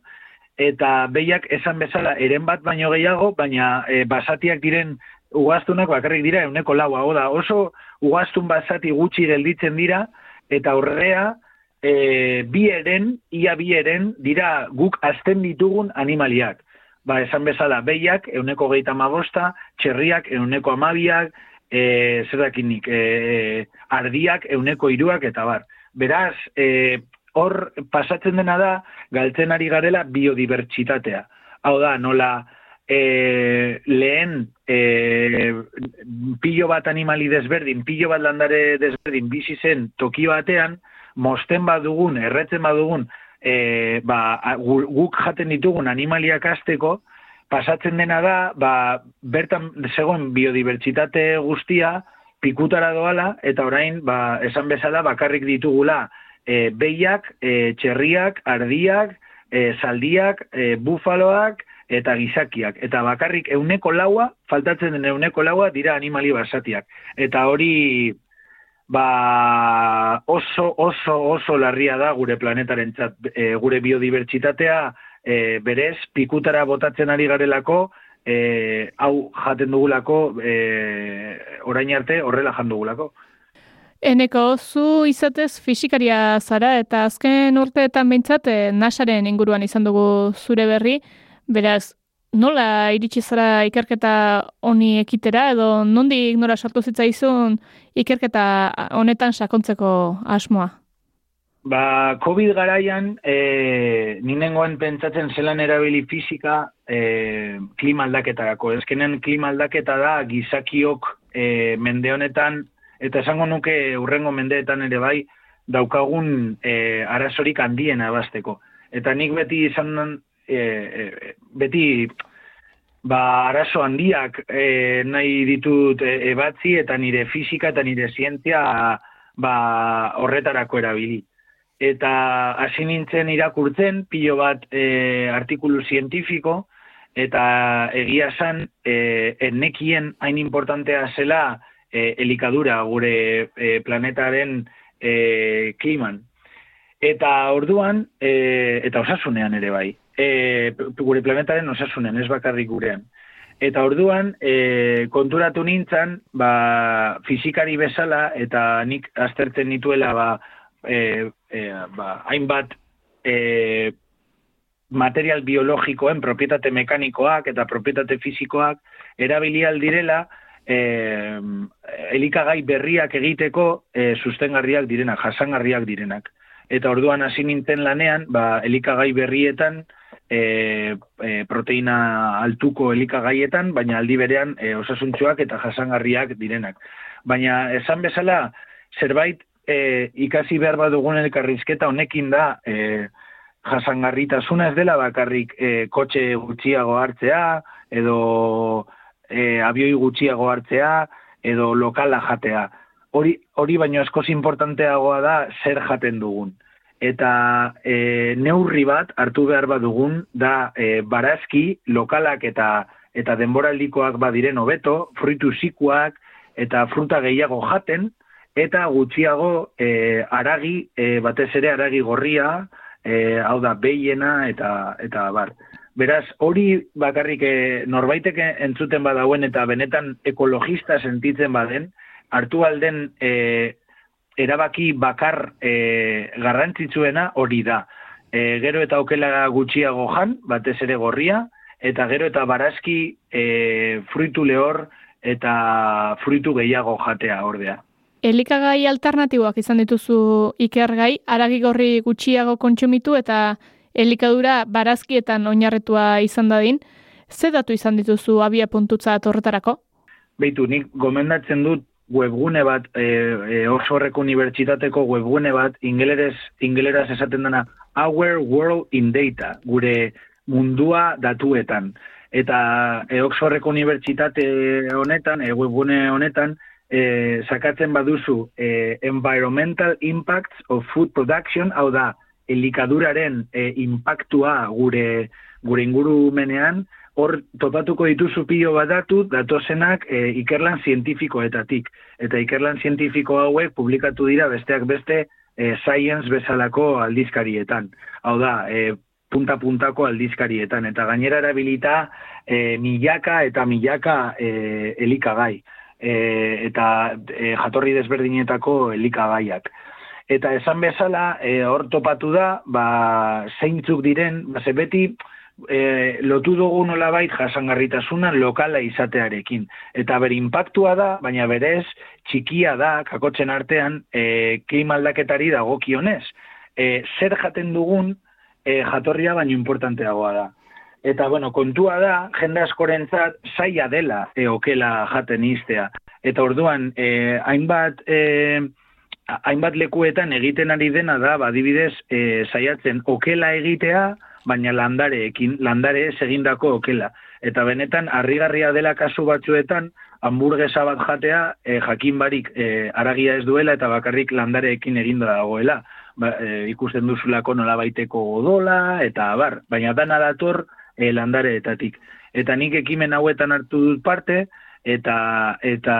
eta behiak esan bezala eren bat baino gehiago, baina e, basatiak diren ugaztunak bakarrik dira euneko laua. Oda, oso ugaztun basati gutxi gelditzen dira, eta horrea e, bi eren, ia bi eren, dira guk azten ditugun animaliak. Ba, esan bezala, behiak, euneko gehieta magosta, txerriak, euneko amabiak, e, zer dakinik, e, ardiak, euneko iruak, eta bar. Beraz, e, hor pasatzen dena da, galtzen ari garela biodibertsitatea. Hau da, nola, e, lehen e, pilo bat animali desberdin, pilo bat landare desberdin bizi zen toki batean, mosten badugun, erretzen badugun, e, ba, guk jaten ditugun animaliak azteko, pasatzen dena da, ba, bertan zegoen biodibertsitate guztia, pikutara doala, eta orain, ba, esan bezala, bakarrik ditugula, e, behiak, e, txerriak, ardiak, e, zaldiak, e, bufaloak, eta gizakiak. Eta bakarrik euneko laua, faltatzen den euneko laua, dira animali basatiak. Eta hori ba, oso, oso, oso larria da gure planetaren txat, e, gure biodibertsitatea e, berez, pikutara botatzen ari garelako, e, hau jaten dugulako, e, orain arte horrela jandugulako. Eneko, zu izatez fisikaria zara eta azken urteetan behintzat e, nasaren inguruan izan dugu zure berri, Beraz, nola iritsi zara ikerketa honi ekitera edo nondik nora sartu zitzaizun ikerketa honetan sakontzeko asmoa? Ba, COVID garaian, e, ninengoen pentsatzen zelan erabili fizika e, klima aldaketarako. Ezkenen klima aldaketa da gizakiok e, mende honetan, eta esango nuke urrengo mendeetan ere bai, daukagun e, arazorik handien abasteko. Eta nik beti izan e, e, beti ba arazo handiak e, nahi ditut e, ebatzi eta nire fisika eta nire zientzia ba horretarako erabili. Eta hasi nintzen irakurtzen pilo bat e, artikulu zientifiko eta egia san e, ennekien hain importantea zela e, elikadura gure e, planetaren e, kliman. Eta orduan, e, eta osasunean ere bai, e, gure planetaren osasunen, ez bakarrik gurean. Eta orduan, e, konturatu nintzen, ba, fizikari bezala, eta nik aztertzen nituela, ba, e, e, ba, hainbat e, material biologikoen, propietate mekanikoak eta propietate fizikoak, erabili aldirela, e, elikagai berriak egiteko e, sustengarriak direnak, jasangarriak direnak. Eta orduan hasi nintzen lanean, ba, elikagai berrietan, e, e, proteina altuko elikagaietan, baina aldi berean e, osasuntxoak eta jasangarriak direnak. Baina esan bezala, zerbait e, ikasi behar badugun elkarrizketa honekin da, e, jasangarritasuna ez dela bakarrik e, kotxe gutxiago hartzea, edo e, abioi gutxiago hartzea, edo lokala jatea. Hori, hori baino eskoz importanteagoa da zer jaten dugun eta e, neurri bat hartu behar badugun da e, barazki lokalak eta eta denboraldikoak badiren hobeto, fruitu zikuak eta fruta gehiago jaten, eta gutxiago e, aragi, e, batez ere aragi gorria, e, hau da behiena eta, eta bar. Beraz, hori bakarrik e, norbaitek entzuten badauen eta benetan ekologista sentitzen baden, hartu alden e, erabaki bakar e, garrantzitsuena hori da. E, gero eta okela gutxiago jan, batez ere gorria, eta gero eta barazki e, fruitu lehor eta fruitu gehiago jatea ordea. Elikagai alternatiboak izan dituzu ikergai, aragi gorri gutxiago kontsumitu eta elikadura barazkietan oinarretua izan dadin, ze datu izan dituzu abia puntutza horretarako? Beitu, nik gomendatzen dut webgune bat, e, e, Oxfordreko unibertsitateko webgune bat, ingeleres, ingeleraz esaten dena, Our World in Data, gure mundua datuetan. Eta e, Oxfordreko unibertsitate honetan, e, webgune honetan, e, sakatzen baduzu e, Environmental Impacts of Food Production, hau da, elikaduraren e, impactua gure, gure ingurumenean, hor topatuko dituzu pilo bat datu, datozenak e, ikerlan zientifikoetatik. Eta ikerlan zientifiko hauek publikatu dira besteak beste e, science bezalako aldizkarietan. Hau da, e, punta-puntako aldizkarietan. Eta gainera erabilita e, milaka eta milaka e, elikagai. E, eta e, jatorri desberdinetako elikagaiak. Eta esan bezala, e, hor topatu da, ba, zeintzuk diren, ba, beti, e, lotu dugu nolabait jasangarritasuna lokala izatearekin. Eta bere impactua da, baina berez txikia da, kakotzen artean, e, aldaketari dagokionez. E, zer jaten dugun, e, jatorria baino importanteagoa da. Eta, bueno, kontua da, jende askorentzat zaila dela e, okela jaten iztea. Eta orduan, e, hainbat, e, hainbat lekuetan egiten ari dena da, badibidez, e, zaiatzen okela egitea, baina landareekin, landare egindako okela. Eta benetan, harrigarria dela kasu batzuetan, hamburguesa bat jatea, e, jakin barik e, aragia ez duela eta bakarrik landareekin eginda dagoela. Ba, e, ikusten duzulako nola baiteko odola, eta bar, baina dana dator e, landareetatik. Eta nik ekimen hauetan hartu dut parte, eta eta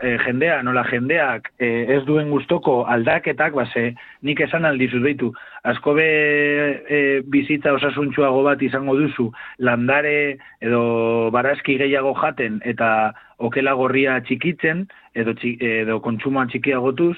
e, jendea, nola jendeak e, ez duen gustoko aldaketak, base, nik esan aldizut behitu, asko be e, bizitza osasuntxuago bat izango duzu, landare edo barazki gehiago jaten eta okela gorria txikitzen, edo, txik, edo kontsumoa txikiagotuz,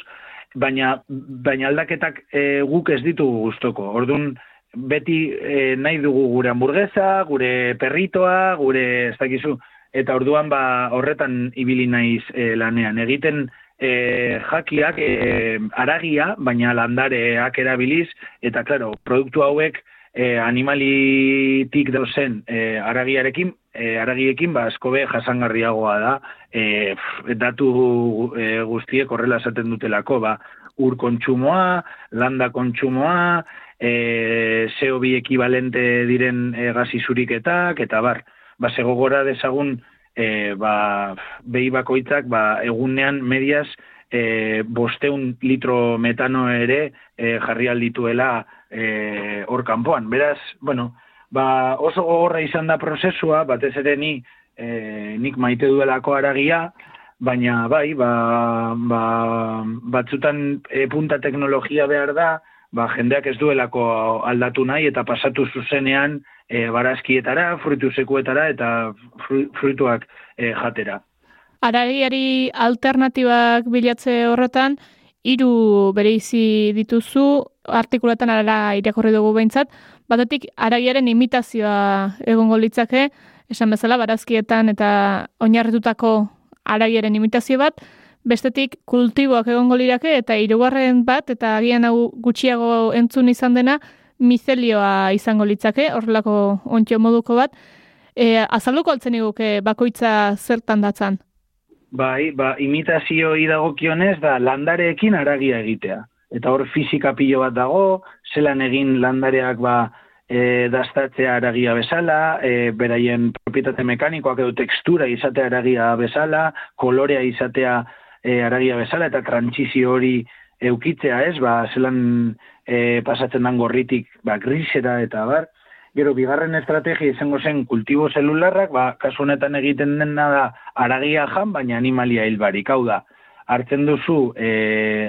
baina, baina aldaketak e, guk ez ditugu gustoko. Orduan, beti e, nahi dugu gure hamburguesa, gure perritoa, gure, ez dakizu, eta orduan ba horretan ibili naiz e, lanean. Egiten e, jakiak e, aragia baina landareak erabiliz eta claro produktu hauek e, animalitik dozen e, aragiarekin e, aragiekin ba askobe jasangarriagoa da. E, datu e, guztiek horrela esaten dutelako ba ur kontsumoa landa kontsumoa e, CO2 ekibalente diren e, zuriketak eta bar ba, segogora dezagun e, ba, behi bakoitzak ba, egunean mediaz e, bosteun litro metano ere e, jarri aldituela e, hor kanpoan. Beraz, bueno, ba, oso gogorra izan da prozesua, batez ere ni, e, nik maite duelako aragia, baina bai, ba, ba, batzutan e, punta teknologia behar da, ba, jendeak ez duelako aldatu nahi eta pasatu zuzenean e, barazkietara, fruitu sekuetara eta fruituak e, jatera. Aragiari alternatibak bilatze horretan, hiru bereizi dituzu, artikulatan ara irakorri dugu behintzat, batetik aragiaren imitazioa egongo litzake, esan bezala barazkietan eta oinarritutako aragiaren imitazio bat, bestetik kultiboak egongo lirake eta hirugarren bat eta agian hau gutxiago entzun izan dena mizelioa izango litzake, horrelako ontio moduko bat. E, azalduko altzen iguke bakoitza zertan datzan? Bai, ba, imitazio idagokionez da landareekin aragia egitea. Eta hor fizika pilo bat dago, zelan egin landareak ba, e, dastatzea aragia bezala, e, beraien propietate mekanikoak edo tekstura izatea aragia bezala, kolorea izatea e, aragia bezala, eta trantzizio hori eukitzea ez, ba, zelan e, pasatzen dan gorritik ba, grisera eta bar. Gero, bigarren estrategia izango zen kultibo zelularrak, ba, kasu honetan egiten dena da aragia jan, baina animalia hilbarik. Hau da, hartzen duzu e,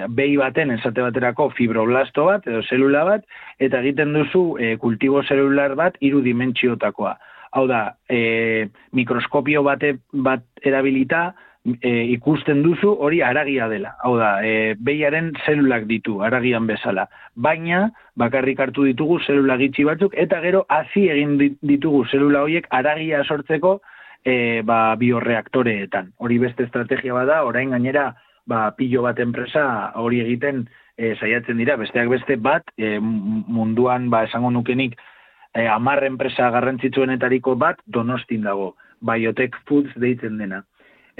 behi baten esate baterako fibroblasto bat edo zelula bat, eta egiten duzu e, kultibo zelular bat hiru dimentsiotakoa. Hau da, e, mikroskopio bate, bat erabilita, e, ikusten duzu hori aragia dela. Hau da, e, behiaren zelulak ditu, aragian bezala. Baina, bakarrik hartu ditugu zelula gitxi batzuk, eta gero hazi egin ditugu zelula horiek aragia sortzeko e, ba, bioreaktoreetan. Hori beste estrategia bada, orain gainera, ba, pilo bat enpresa hori egiten e, saiatzen dira, besteak beste bat, e, munduan, ba, esango nukenik, e, amarre enpresa garrantzitsuenetariko bat, donostin dago, Biotech Foods deitzen dena.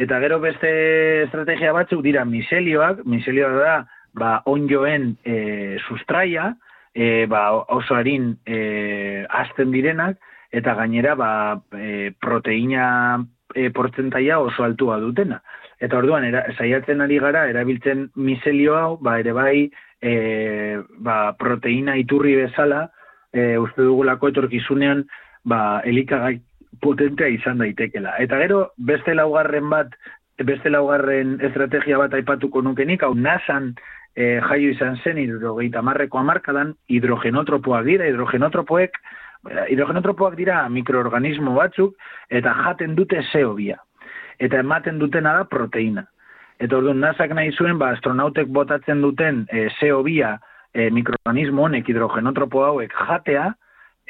Eta gero beste estrategia batzuk dira miselioak, miselioak da ba, onjoen e, sustraia, e, ba, oso harin e, azten direnak, eta gainera ba, e, proteina e, portzentaia oso altua dutena. Eta orduan, era, saiatzen ari gara, erabiltzen miselio hau, ba, ere bai, e, ba, proteina iturri bezala, e, uste dugulako etorkizunean, ba, elikagai potentea izan daitekela. Eta gero, beste laugarren bat, beste laugarren estrategia bat aipatuko nukenik, hau nasan e, jaio izan zen hidrogeita marreko amarkadan, hidrogenotropoak dira, hidrogenotropoek, eh, hidrogenotropoak dira mikroorganismo batzuk, eta jaten dute zeobia. Eta ematen dutena da proteina. Eta orduan, nasak nahi zuen, ba, astronautek botatzen duten e, zeobia e, mikroorganismo honek hidrogenotropo hauek jatea,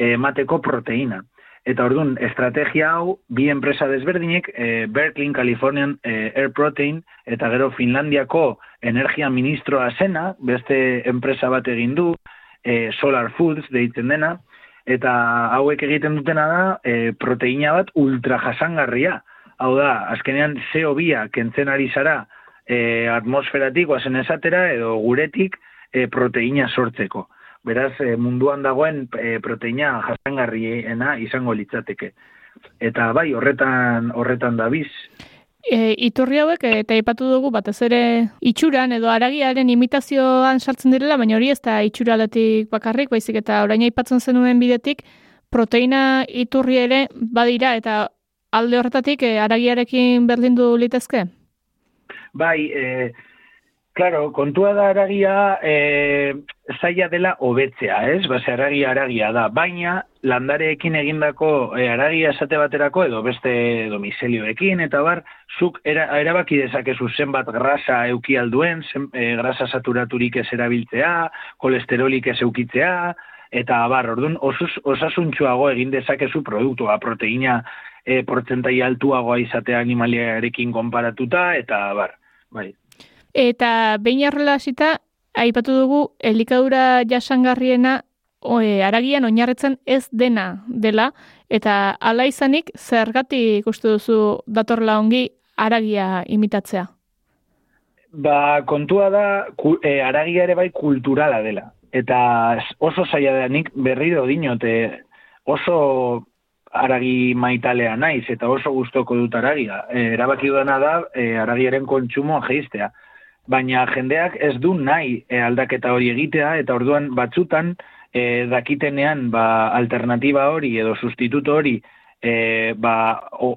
emateko proteina. Eta orduan, estrategia hau, bi enpresa desberdinek, e, Berkeley, Californian e, Air Protein, eta gero Finlandiako energia ministroa zena, beste enpresa bat egin du, e, Solar Foods deitzen dena, eta hauek egiten dutena da, e, proteina bat ultra jasangarria. Hau da, azkenean CO2 kentzen ari zara e, atmosferatik, oazen esatera, edo guretik e, proteina sortzeko beraz e, munduan dagoen e, proteina jasangarriena izango litzateke. Eta bai, horretan horretan dabiz. E, iturri hauek eta aipatu dugu batez ere itxuran edo aragiaren imitazioan sartzen direla, baina hori ez da itxuraletik bakarrik, baizik eta orain aipatzen zenuen bidetik proteina iturri ere badira eta alde horretatik e, aragiarekin berdindu litezke? Bai, eh, Claro, kontua da aragia e, zaila dela hobetzea, ez? Base aragia aragia da, baina landareekin egindako e, aragia esate baterako edo beste domiselioekin eta bar, zuk era, erabaki dezakezu zenbat grasa euki alduen, zen, e, grasa saturaturik ez erabiltzea, kolesterolik ez eukitzea, eta bar, orduan osuz, osasuntxuago egin dezakezu produktua, proteina e, portzentai altuagoa izatea animaliarekin konparatuta, eta bar, bai. Eta behin arrela hasita, aipatu dugu, elikadura jasangarriena oe, aragian oinarretzen ez dena dela, eta ala izanik, zergatik ikustu duzu datorla ongi aragia imitatzea? Ba, kontua da, e, aragia ere bai kulturala dela. Eta oso zaila da nik berri dinote oso aragi maitalea naiz, eta oso gustoko dut aragia. E, erabaki dudana da, e, aragiaren kontsumoa geistea baina jendeak ez du nahi e, aldaketa hori egitea, eta orduan batzutan e, dakitenean ba, alternatiba hori edo sustituto hori e, ba,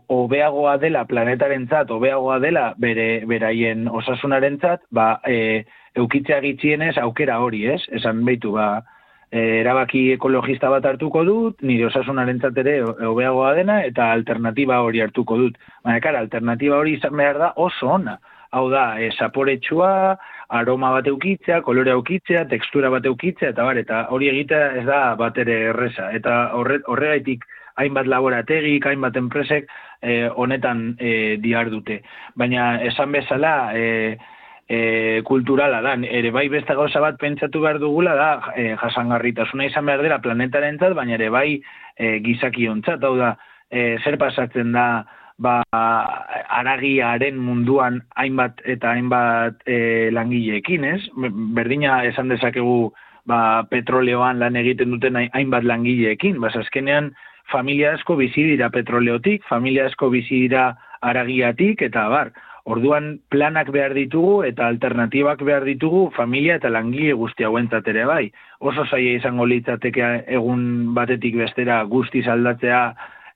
obeagoa dela planetaren zat, obeagoa dela bere, beraien osasunaren zat, ba, e, eukitzea gitzienez aukera hori, ez? Esan behitu, ba, e, erabaki ekologista bat hartuko dut, nire osasunaren ere obeagoa dena, eta alternatiba hori hartuko dut. Baina, kara, alternatiba hori izan behar da oso ona hau da, e, zaporetsua, aroma bat eukitzea, kolore eukitzea, tekstura bat eukitzea, eta bar, eta hori egitea ez da bat ere erreza. Eta horre, horregaitik hainbat laborategik, hainbat enpresek e, honetan e, diar dute. Baina esan bezala, e, e, kulturala da, ere bai beste gauza bat pentsatu behar dugula da, e, jasangarritasuna izan behar dela planetaren baina ere bai e, gizaki ontzat, hau da, e, zer pasatzen da, ba, aragiaren munduan hainbat eta hainbat e, langileekin, ez? Berdina esan dezakegu ba, petroleoan lan egiten duten hainbat langileekin, bas azkenean familia asko bizi dira petroleotik, familia asko bizi dira aragiatik eta bar. Orduan planak behar ditugu eta alternatibak behar ditugu familia eta langile guzti hauentzat ere bai. Oso zaila izango litzateke egun batetik bestera guzti aldatzea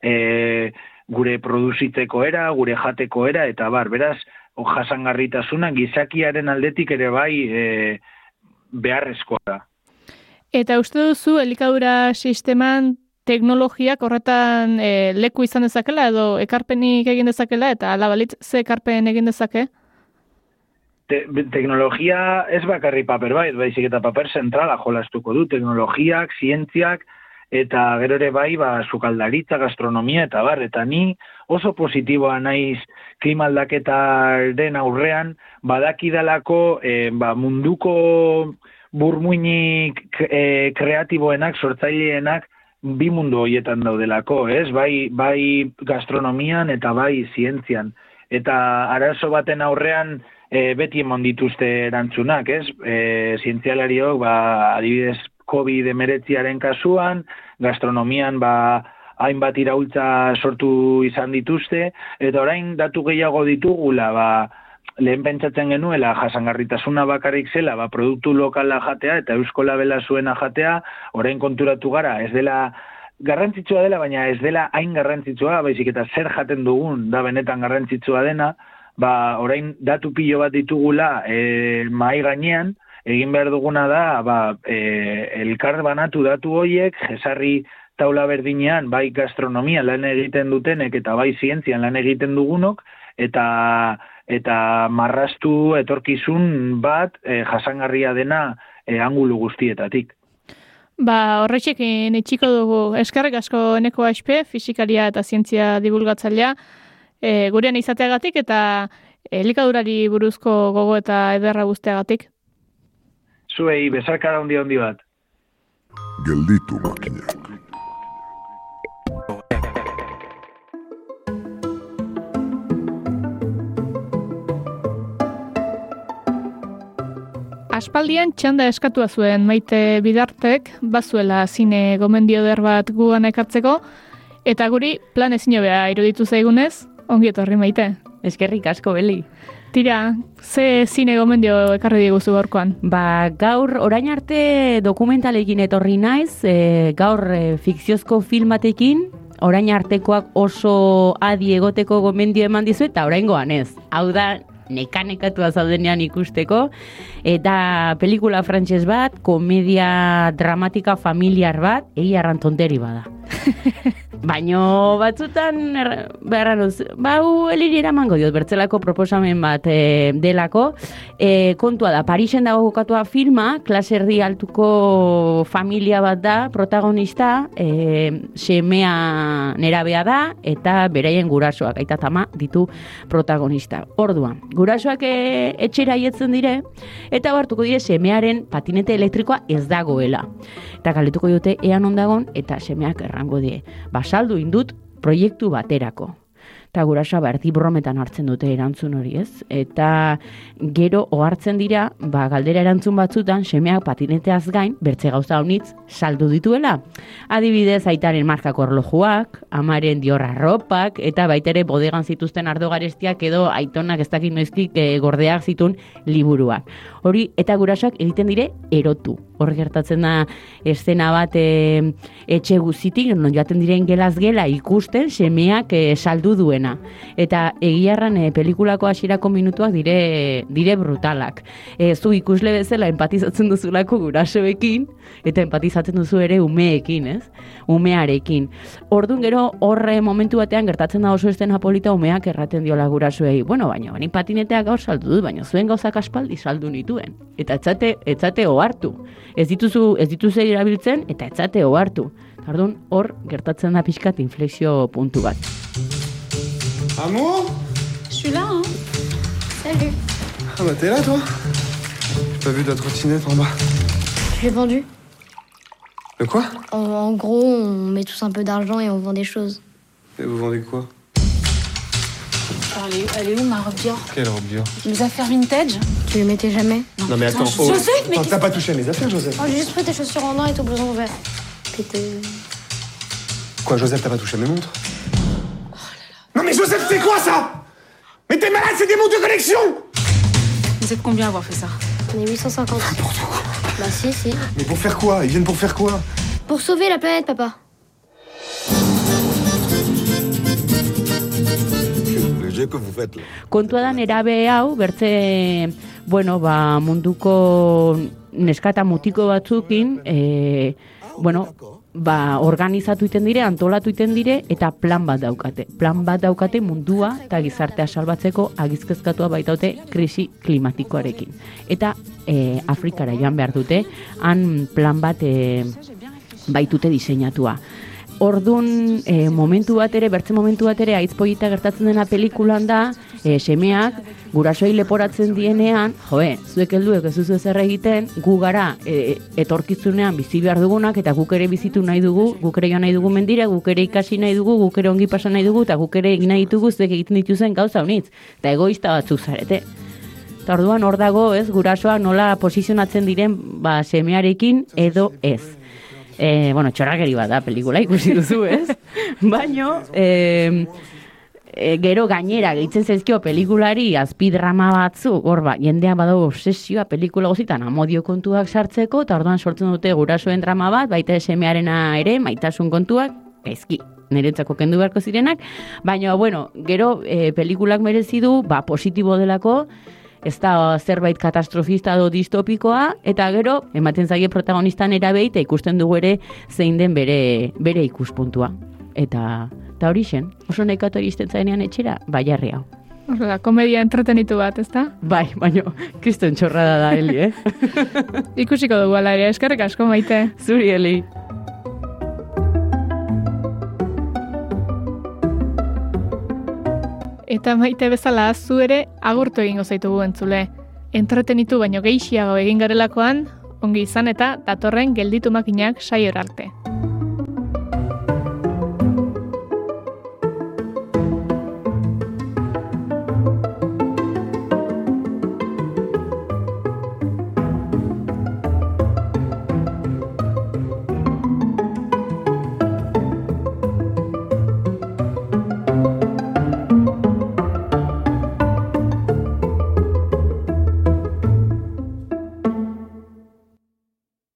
eh gure produzitzeko era, gure jateko era, eta bar, beraz, jasangarritasuna gizakiaren aldetik ere bai e, beharrezkoa da. Eta uste duzu, elikadura sisteman teknologiak horretan e, leku izan dezakela edo ekarpenik egin dezakela eta alabalitz ze ekarpen egin dezake? Te, teknologia ez bakarri paper bai, baizik eta paper zentrala jolastuko du, teknologiak, zientziak, eta gero ere bai, ba, sukaldaritza, gastronomia, eta bar, eta ni oso positiboa naiz klima aldaketaren aurrean, badakidalako e, ba, munduko burmuinik e, kreatiboenak, sortzaileenak, bi mundu hoietan daudelako, ez? Bai, bai gastronomian eta bai zientzian. Eta arazo baten aurrean e, beti emon dituzte erantzunak, ez? E, zientzialariok, ba, adibidez, COVID-19aren kasuan, gastronomian ba, hainbat iraultza sortu izan dituzte, eta orain datu gehiago ditugula, ba, lehen pentsatzen genuela jasangarritasuna bakarrik zela, ba, produktu lokala jatea eta eusko labela zuena jatea, orain konturatu gara, ez dela garrantzitsua dela, baina ez dela hain garrantzitsua, baizik eta zer jaten dugun da benetan garrantzitsua dena, ba, orain datu pilo bat ditugula e, mai gainean, egin behar duguna da, ba, e, elkar banatu datu hoiek, jesarri taula berdinean, bai gastronomia lan egiten dutenek eta bai zientzian lan egiten dugunok, eta eta marrastu etorkizun bat e, jasangarria dena e, angulu guztietatik. Ba, horretxekin itxiko dugu eskerrik asko eneko aspe, fizikaria eta zientzia divulgatzailea, e, gurean izateagatik eta elikadurari buruzko gogo eta ederra guzteagatik. Zuei, bezarkada handi handi bat. Gelditu makinak. Aspaldian txanda eskatua zuen maite bidartek, bazuela zine gomendio der bat gugan ekartzeko, eta guri plan ezin jobea iruditu zaigunez, ongi etorri maite. Eskerrik asko, Beli. Tira, ze zine gomendio ekarri diguzu gaurkoan? Ba, gaur orain arte dokumentalekin etorri naiz, e, gaur e, fikziozko filmatekin, orain artekoak oso adi egoteko gomendio eman dizu eta oraingoan ez. Hau da, nekanekatua zaudenean ikusteko, eta pelikula frantses bat, komedia dramatika familiar bat, egi arran tonteri bada. Baino batzutan, er, beharra bau eliri eramango diot, bertzelako proposamen bat e, delako, e, kontua da, Parisen dago gokatua filma, klaserdi altuko familia bat da, protagonista, e, semea nerabea da, eta beraien gurasoak, aita tama, ditu protagonista. Orduan, gurasoak e, etxera ietzen dire, eta hartuko dire semearen patinete elektrikoa ez dagoela. Eta galdetuko dute ean ondagon, eta semeak errango die. Basaldu indut proiektu baterako eta gurasa ba, erdi brometan hartzen dute erantzun hori ez. Eta gero ohartzen dira, ba, galdera erantzun batzutan, semeak patineteaz gain, bertze gauza honitz, saldu dituela. Adibidez, aitaren markako orlojuak, amaren diorra ropak, eta baitere bodegan zituzten ardo garestiak edo aitonak ez dakit noizkik e, gordeak zitun liburuak. Hori, eta gurasak egiten dire, erotu. Hor gertatzen da, estena bat e, etxe guzitik, non joaten diren gelaz gela ikusten, semeak e, saldu duen Eta egiarran e, pelikulako hasierako minutuak dire, dire brutalak. E, zu ikusle bezala empatizatzen duzulako gurasoekin, eta empatizatzen duzu ere umeekin, ez? Umearekin. Ordun gero horre momentu batean gertatzen da oso estena polita umeak erraten diola gurasoei. Bueno, baina, bani patineteak gaur saldu du, baina zuen gauzak aspaldi saldu nituen. Eta etzate, etzate ohartu. Ez dituzu, ez dituzu erabiltzen, eta etzate ohartu. Tardun, hor gertatzen da pixkat inflexio puntu bat. Amour Je suis là, hein. Salut. Ah bah t'es là toi J'ai pas vu ta trottinette en bas. Je l'ai vendue. De quoi en, en, gros, on met tous un peu d'argent et on vend des choses. Et vous vendez quoi elle est, elle est où ma robe Dior Quelle robe Dior Mes affaires vintage Tu les mettais jamais Non, non mais attends, attends oh. Joseph, mais T'as pas touché à mes affaires, Joseph oh, J'ai juste pris tes chaussures en or et ton blouson ouvert. Quoi, Joseph, t'as pas touché à mes montres non mais Joseph, c'est quoi ça? Mais t'es malade, c'est des montres de collection Vous êtes combien à avoir fait ça? On est 850. N'importe quoi. Bah si, si. Mais pour faire quoi? Ils viennent pour faire quoi? Pour sauver la planète, papa. que vous faites là. Kontua da nerabe hau, bertze, bueno, ba, munduko neskata mutiko batzukin, e, bueno, ba, organizatu iten dire, antolatu iten dire, eta plan bat daukate. Plan bat daukate mundua eta gizartea salbatzeko agizkezkatua baitaute krisi klimatikoarekin. Eta e, Afrikara joan behar dute, han plan bat e, baitute diseinatua. Ordun e, momentu bat ere, bertze momentu bat ere, aizpoita gertatzen dena pelikulan da, e, semeak, gurasoi leporatzen dienean, joe, zuek helduek ez duzu ezer egiten, gu gara e, etorkizunean bizi behar dugunak, eta guk ere bizitu nahi dugu, guk ere joan nahi dugu mendira, guk ere ikasi nahi dugu, guk ere ongi pasa nahi dugu, eta guk ere egin nahi ditugu, zuek egiten dituzen gauza honitz, eta egoista batzuk zarete. Eta orduan hor dago, ez, gurasoak nola posizionatzen diren, ba, semearekin edo ez e, bueno, txorrakeri bat da pelikula ikusi duzu, ez? Baino, e, e, gero gainera gehitzen zaizkio pelikulari azpidrama batzuk, hor ba, jendea badago obsesioa pelikula gozitan amodio kontuak sartzeko, eta orduan sortzen dute gurasoen drama bat, baita esemearena ere, maitasun kontuak, ezki, niretzako kendu beharko zirenak, baina, bueno, gero e, pelikulak merezi du, ba, positibo delako, ez da zerbait katastrofista do distopikoa, eta gero, ematen zaie protagonistan erabeit, eta ikusten dugu ere zein den bere, bere ikuspuntua. Eta, eta hori zen, oso nekatu iristen zaenean etxera, baiarri hau. Horrela, komedia entretenitu bat, ezta? Bai, baina, kriston txorrada da, Eli, eh? Ikusiko dugu ala ere, eskerrik asko maite. Zuri, Eli. Eta maite bezala zu ere agurtu egingo zaitugu entzule. Entretenitu baino gehiago egin garelakoan, ongi izan eta datorren gelditu makinak saior arte.